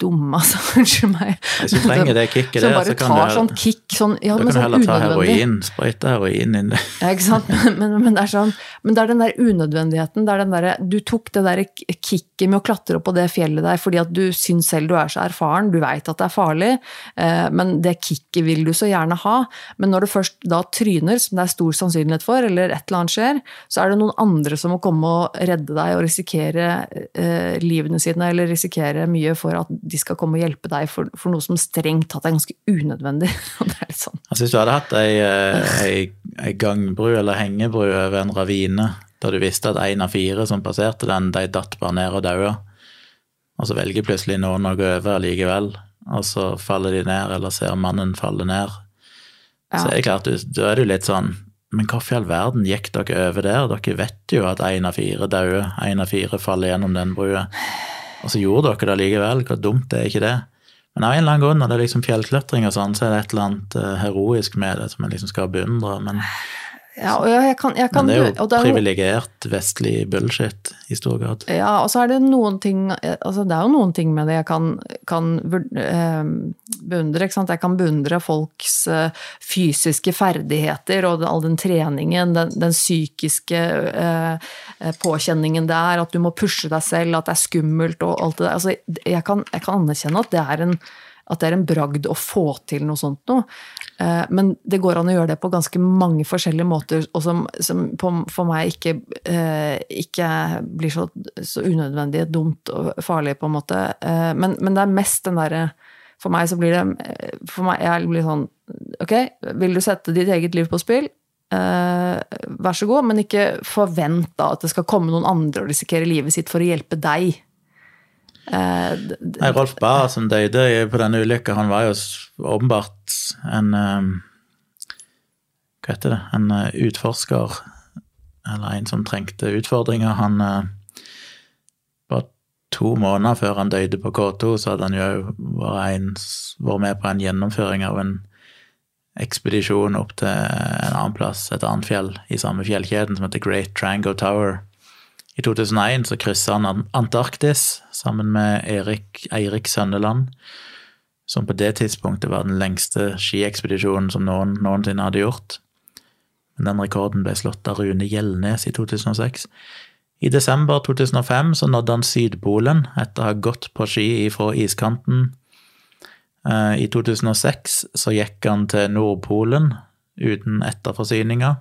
dumme, altså. Unnskyld meg. Hvis du trenger det kicket der, bare så kan du, sånn kick sånn, ja, kan sånn heller ta heroin, sprøyte heroin inn. Ja, ikke sant? Men, men, men, det er sånn, men det er den der unødvendigheten. Det er den der, du tok det der kicket med å klatre opp på det fjellet der fordi at du syns selv du er så erfaren, du veit at det er farlig, eh, men det kicket vil du så gjerne ha. Men når du først da tryner, som det er stor sannsynlighet for, eller et eller annet skjer, så er det noen andre som må komme og redde deg og risikere eh, livene sine, eller risikere mye for at de skal komme og hjelpe deg for, for noe som strengt tatt er ganske unødvendig. Det er litt sånn. Altså Hvis du hadde hatt ei, eh, ei, ei gangbru eller hengebru over en ravine, da du visste at én av fire som passerte den, de datt bare ned og daua, og så velger plutselig noen å gå over likevel, og så faller de ned, eller ser mannen falle ned, så er det klart, da er du litt sånn Men hvorfor i all verden gikk dere over der? Dere vet jo at én av fire dauer, én av fire faller gjennom den brua. Og så gjorde dere det likevel. Hvor dumt er ikke det? Men av en eller annen grunn, når det er liksom fjellklatring og sånn, så er det et eller annet eh, heroisk med det som en liksom skal beundre. Men, Ja, og jeg kan, jeg kan, men det er jo det er privilegert vestlig bullshit i stor grad. Ja, og så er det noen ting altså Det er jo noen ting med det jeg kan, kan eh, beundre. Jeg kan beundre folks eh, fysiske ferdigheter og all den treningen, den, den psykiske eh, eh, påkjenningen det er, at du må pushe deg selv, at det er skummelt og alt det der. Altså, jeg, kan, jeg kan anerkjenne at det er en at det er en bragd å få til noe sånt noe. Eh, Men det går an å gjøre det på ganske mange forskjellige måter, og som, som for meg ikke, eh, ikke blir så, så unødvendig dumt og farlig, på en måte. Eh, Men, men det er mest den derre For meg så blir det For meg jeg blir sånn Ok, vil du sette ditt eget liv på spill? Vær så god, men ikke forvent da at det skal komme noen andre og risikere livet sitt for å hjelpe deg. Eh, Nei, Rolf Bahr som døde på denne ulykka, han var jo åpenbart en eh, Hva heter det? En eh, utforsker, eller en som trengte utfordringer. Han eh, bare to måneder før han døde på K2, så hadde han jo vært med på en gjennomføring av en ekspedisjon opp til en annen plass, et annet fjell i samme fjellkjeden, som heter Great Trango Tower. I 2001 så kryssa han Antarktis sammen med Erik, Eirik Sønneland, som på det tidspunktet var den lengste skiekspedisjonen som noen noensinne hadde gjort. Men den rekorden ble slått av Rune Gjelnes i 2006. I desember 2005 så nådde han Sydpolen etter å ha gått på ski fra iskanten Eh, I 2006 så gikk han til Nordpolen uten etterforsyninger.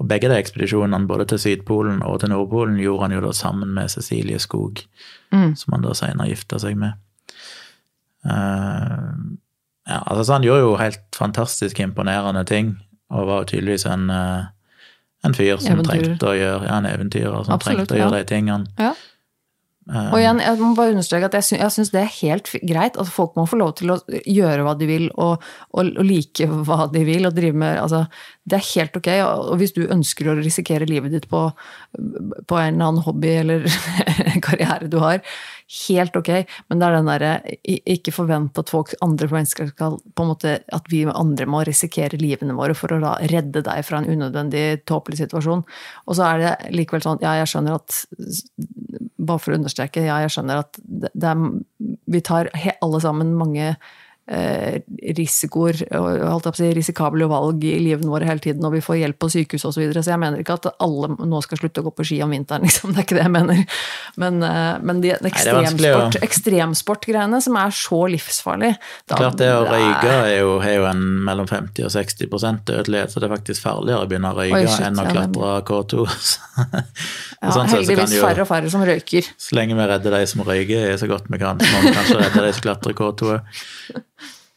Og begge de ekspedisjonene, både til Sydpolen og til Nordpolen, gjorde han jo da sammen med Cecilie Skog, mm. som han da senere gifta seg med. Uh, ja, altså så Han gjorde jo helt fantastisk imponerende ting, og var jo tydeligvis en, uh, en fyr som Eventyr. trengte å gjøre ja, en eventyrer som Absolutt, trengte å gjøre de tingene. Ja. Og igjen, jeg må bare understreke at jeg syns, det er helt greit at folk må få lov til å gjøre hva de vil, og, og, og like hva de vil, og drive med altså, Det er helt ok. Og hvis du ønsker å risikere livet ditt på, på en eller annen hobby eller karriere du har, helt ok, men det er den derre Ikke forvent at folk, andre mennesker skal på en måte At vi andre må risikere livene våre for å redde deg fra en unødvendig tåpelig situasjon. Og så er det likevel sånn, ja, jeg skjønner at Bare for å understreke, ja, jeg skjønner at det, det er, vi tar alle sammen mange risikoer, holdt si, risikable valg i livene våre hele tiden, og vi får hjelp på sykehus osv. Så, videre. så jeg mener ikke at alle nå skal slutte å gå på ski om vinteren, liksom. Det er ikke det jeg mener. Men, eh, men de ekstremsport, ekstremsportgreiene som er så livsfarlig da, Klart det å røyke er jo, er jo en mellom 50 og 60% dødelighet, så det er faktisk farligere å begynne å røyke Oi, enn å klatre K2. ja, sånn heldigvis jo, færre og færre som røyker. Så lenge vi redder de som røyker så godt vi kan, så må vi kanskje redde de som klatrer K2.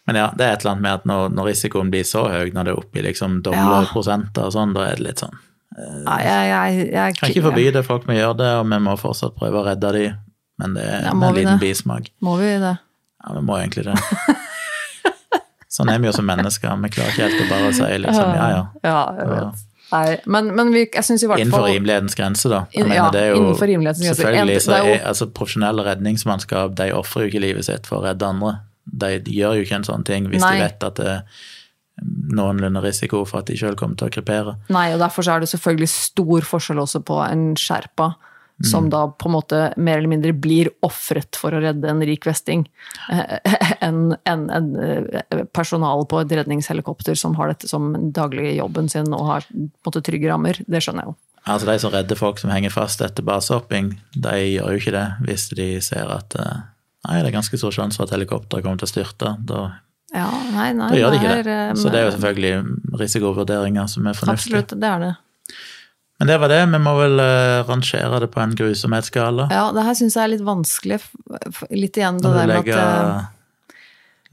Men ja, det er et eller annet med at når, når risikoen blir så høy, når det er oppi liksom doble ja. prosenter og sånn, da er det litt sånn eh, ja, jeg, jeg, jeg, Kan ikke forby det, folk må gjøre det, og vi må fortsatt prøve å redde de, men det er ja, en liten det? bismak. Må vi det? Ja, vi må egentlig det. sånn er vi jo som mennesker, vi klarer ikke helt å bare si liksom ja, ja. ja jeg vet. Nei, men, men vi, jeg synes i hvert fall Innenfor rimelighetens grense, da. Mener, ja, det er jo, rimelighetens grense. Selvfølgelig så er, altså, profesjonelle redningsmannskap de ofrer jo ikke livet sitt for å redde andre de gjør jo ikke en sånn ting hvis Nei. de vet at det er noenlunde risiko for at de sjøl kommer til å krepere. Nei, og derfor er det selvfølgelig stor forskjell også på en sherpa som mm. da på en måte mer eller mindre blir ofret for å redde en rik vesting, enn en, en, eh, personal på et redningshelikopter som har dette som daglig jobben sin og har på en måte trygge rammer. Det skjønner jeg jo. Altså De som redder folk som henger fast etter basehopping, de gjør jo ikke det hvis de ser at uh, Nei, det er ganske stor sjanse for at helikopteret kommer til å styrte. Da, ja, nei, nei, da gjør de ikke det. Eh, Så det er jo selvfølgelig risikovurderinger som er fornuftige. Absolutt, det er det. Men det var det. Vi må vel uh, rangere det på en grusomhetsskala. Ja, det her syns jeg er litt vanskelig. Litt igjen det der med at uh,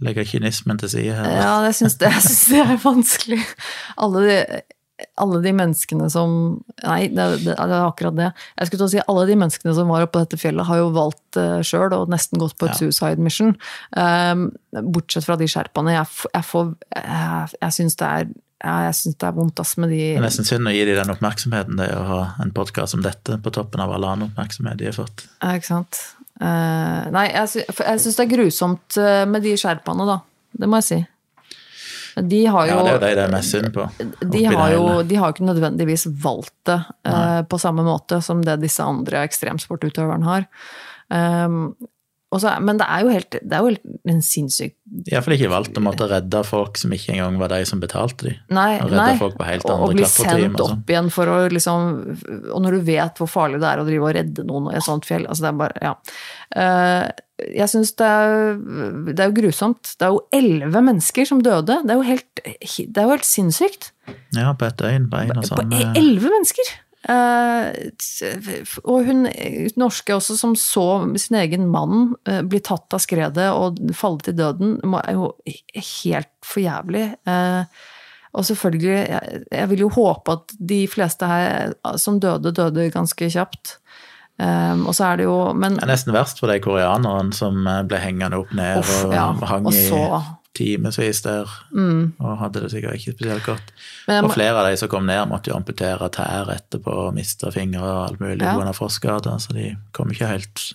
Legger kynismen til side her. Ja, jeg syns det, det, er vanskelig. Alle de alle de menneskene som Nei, det, det, det, er akkurat det. Jeg skulle til å si Alle de menneskene som var oppe på dette fjellet, har jo valgt uh, eh, sjøl og nesten gått på et ja. suicide mission. Um, bortsett fra de sherpaene. Jeg, jeg, får, jeg, jeg syns det er jeg syns det er vondt ass med de Det er nesten synd å gi dem den oppmerksomheten det å ha en podkast som dette på toppen av all annen oppmerksomhet de har fått. Ja, ikke sant. Uh, nei, jeg, jeg syns det er grusomt eh, med de sherpaene, da. Det må jeg si. De har jo, ja, det er jo de det er mest synd på. De har jo de har ikke nødvendigvis valgt det uh, på samme måte som det disse andre ekstremsportutøverne har. Um, også, men det er jo helt, det er jo helt en sinnssyk Iallfall ikke valgt å måtte redde folk som ikke engang var de som betalte de. Nei, og nei. folk på helt andre og bli sendt opp sånn. igjen for å liksom Og når du vet hvor farlig det er å drive og redde noen i et sånt fjell altså det er bare, ja. Uh, jeg syns det, det, er jo grusomt. Det er jo elleve mennesker som døde. Det er jo helt, det er jo helt sinnssykt. Ja, på et døgn. På en og sånn. Elleve mennesker! Uh, og hun norske også, som så sin egen mann uh, bli tatt av skredet og falle til døden, er jo helt for jævlig. Uh, og selvfølgelig, jeg, jeg, vil jo håpe at de fleste her som døde, døde ganske kjapt. Um, og så er det jo men, Det er nesten verst for de koreanerne som ble hengende opp ned uff, og ja, hang og så, i timevis der mm. og hadde det sikkert ikke spesielt godt. Må, og flere av de som kom ned, måtte jo amputere tær etterpå og miste fingre og alt mulig ja. frostskader, så de kom ikke helt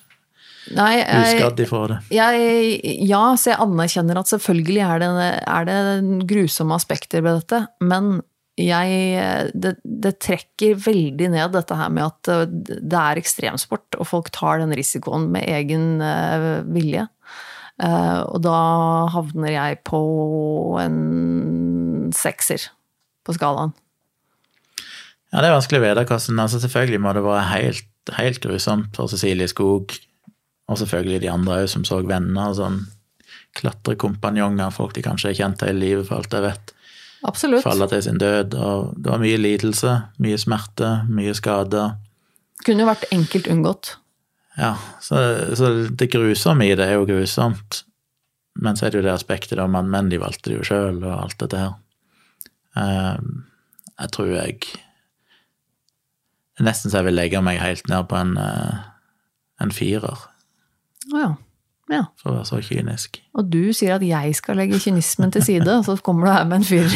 Nei, jeg, uskadd ifra det. jeg, ja, så jeg anerkjenner at selvfølgelig er det, er det grusomme aspekter ved dette, men jeg, det, det trekker veldig ned dette her med at eh, det er ekstremsport, og folk tar den risikoen med egen eh, vilje. Eh, og da havner jeg på en sekser på skalaen. Ja, det er vanskelig å vite hvordan altså Selvfølgelig må det være helt, helt grusomt for Cecilie Skog, og selvfølgelig de andre òg som så venner og sånn. Klatrekompanjonger, folk de kanskje har kjent hele livet, for alt jeg vet. Absolutt. Falle til sin død. Og det var mye lidelse, mye smerte, mye skader. Kunne jo vært enkelt unngått. Ja, så, så det grusomme i det er jo grusomt. Men så er det jo det aspektet om at menn de valgte det jo sjøl, og alt dette her. Um, jeg tror jeg Nesten så jeg vil legge meg helt ned på en, uh, en firer, Å ja. Ja. for å være så kynisk. Og du sier at jeg skal legge kynismen til side, og så kommer du her med en fyr.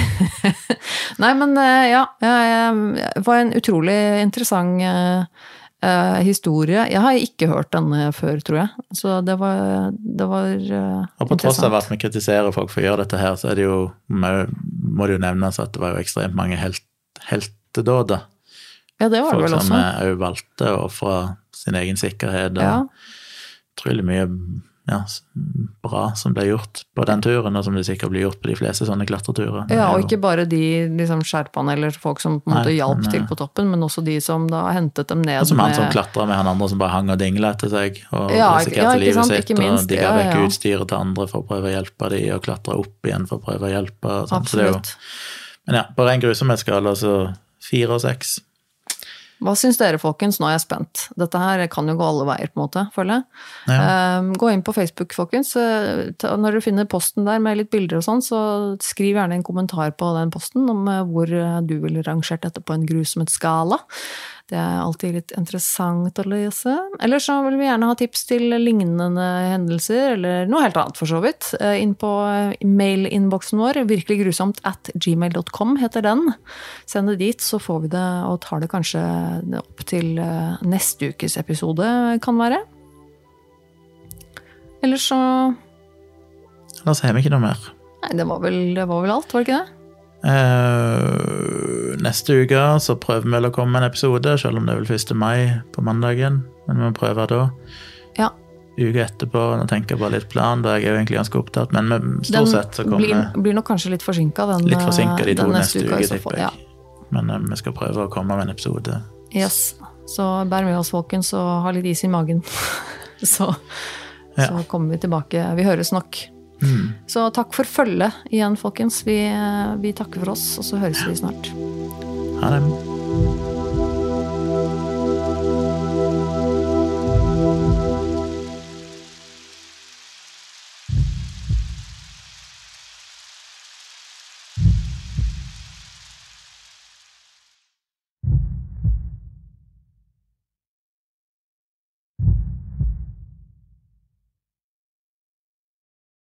Nei, men eh, ja. Det var en utrolig interessant eh, historie. Jeg har ikke hørt denne før, tror jeg. Så det var, det var eh, Og på tross av interessant. at vi kritiserer folk for å gjøre dette her, så er det jo, må det jo nevnes at det var jo ekstremt mange helt, heltedåder. Ja, det var det Folk vel som også. òg valgte å ofre sin egen sikkerhet. og Ja. utrolig mye ja, bra som ble gjort på den turen, og som det sikkert blir gjort på de fleste sånne klatreturer. Ja, og ikke bare de liksom, sherpaene eller folk som på en måte Nei, hjalp til eh, på toppen, men også de som da hentet dem ned Og som han som klatra med han andre som bare hang og dingla etter seg, og Ja, risikerte ja, livet sant, sitt, minst, og de ja, vekk ja. utstyret til andre for å prøve å hjelpe de, og klatra opp igjen for å prøve å hjelpe. Absolutt. Jo, men ja, på ren grusomhetsskala så fire og seks. Hva syns dere, folkens? Nå er jeg spent. Dette her kan jo gå alle veier, på en måte, føler jeg. Ja. Um, gå inn på Facebook, folkens. Eh, Når dere finner posten der med litt bilder og sånn, så skriv gjerne en kommentar på den posten om eh, hvor eh, du ville rangert dette på en grusomhetsskala. Det er alltid litt interessant å lese. Eller så vil vi gjerne ha tips til lignende hendelser, eller noe helt annet for så vidt. Eh, Inn på eh, mailinnboksen vår, virkeliggrusomt at gmail.com heter den. Send det dit, så får vi det og tar det kanskje opp til eh, neste ukes episode, kan være. Ellers så La oss vi ikke noe mer. Nei, det var vel, det var vel alt, var det ikke det? Eh, neste uke så prøver vi å komme med en episode, selv om det er vel 1. mai på mandagen. Men vi må prøve da. Ja. Uka etterpå, nå tenker jeg bare litt plan, da er jeg jo egentlig ganske opptatt, men med, Den sett så kommer blir, blir nok kanskje litt forsinka, den, litt forsinka de to neste uka i tipper jeg. Ja. Men uh, vi skal prøve å komme med en episode. Yes. Så bær med oss, folkens, og ha litt is i magen. så, Ja. så kommer vi tilbake. Vi høres nok. Mm. Så takk for følget igjen, folkens. Vi, vi takker for oss, og så høres vi snart. Ha det.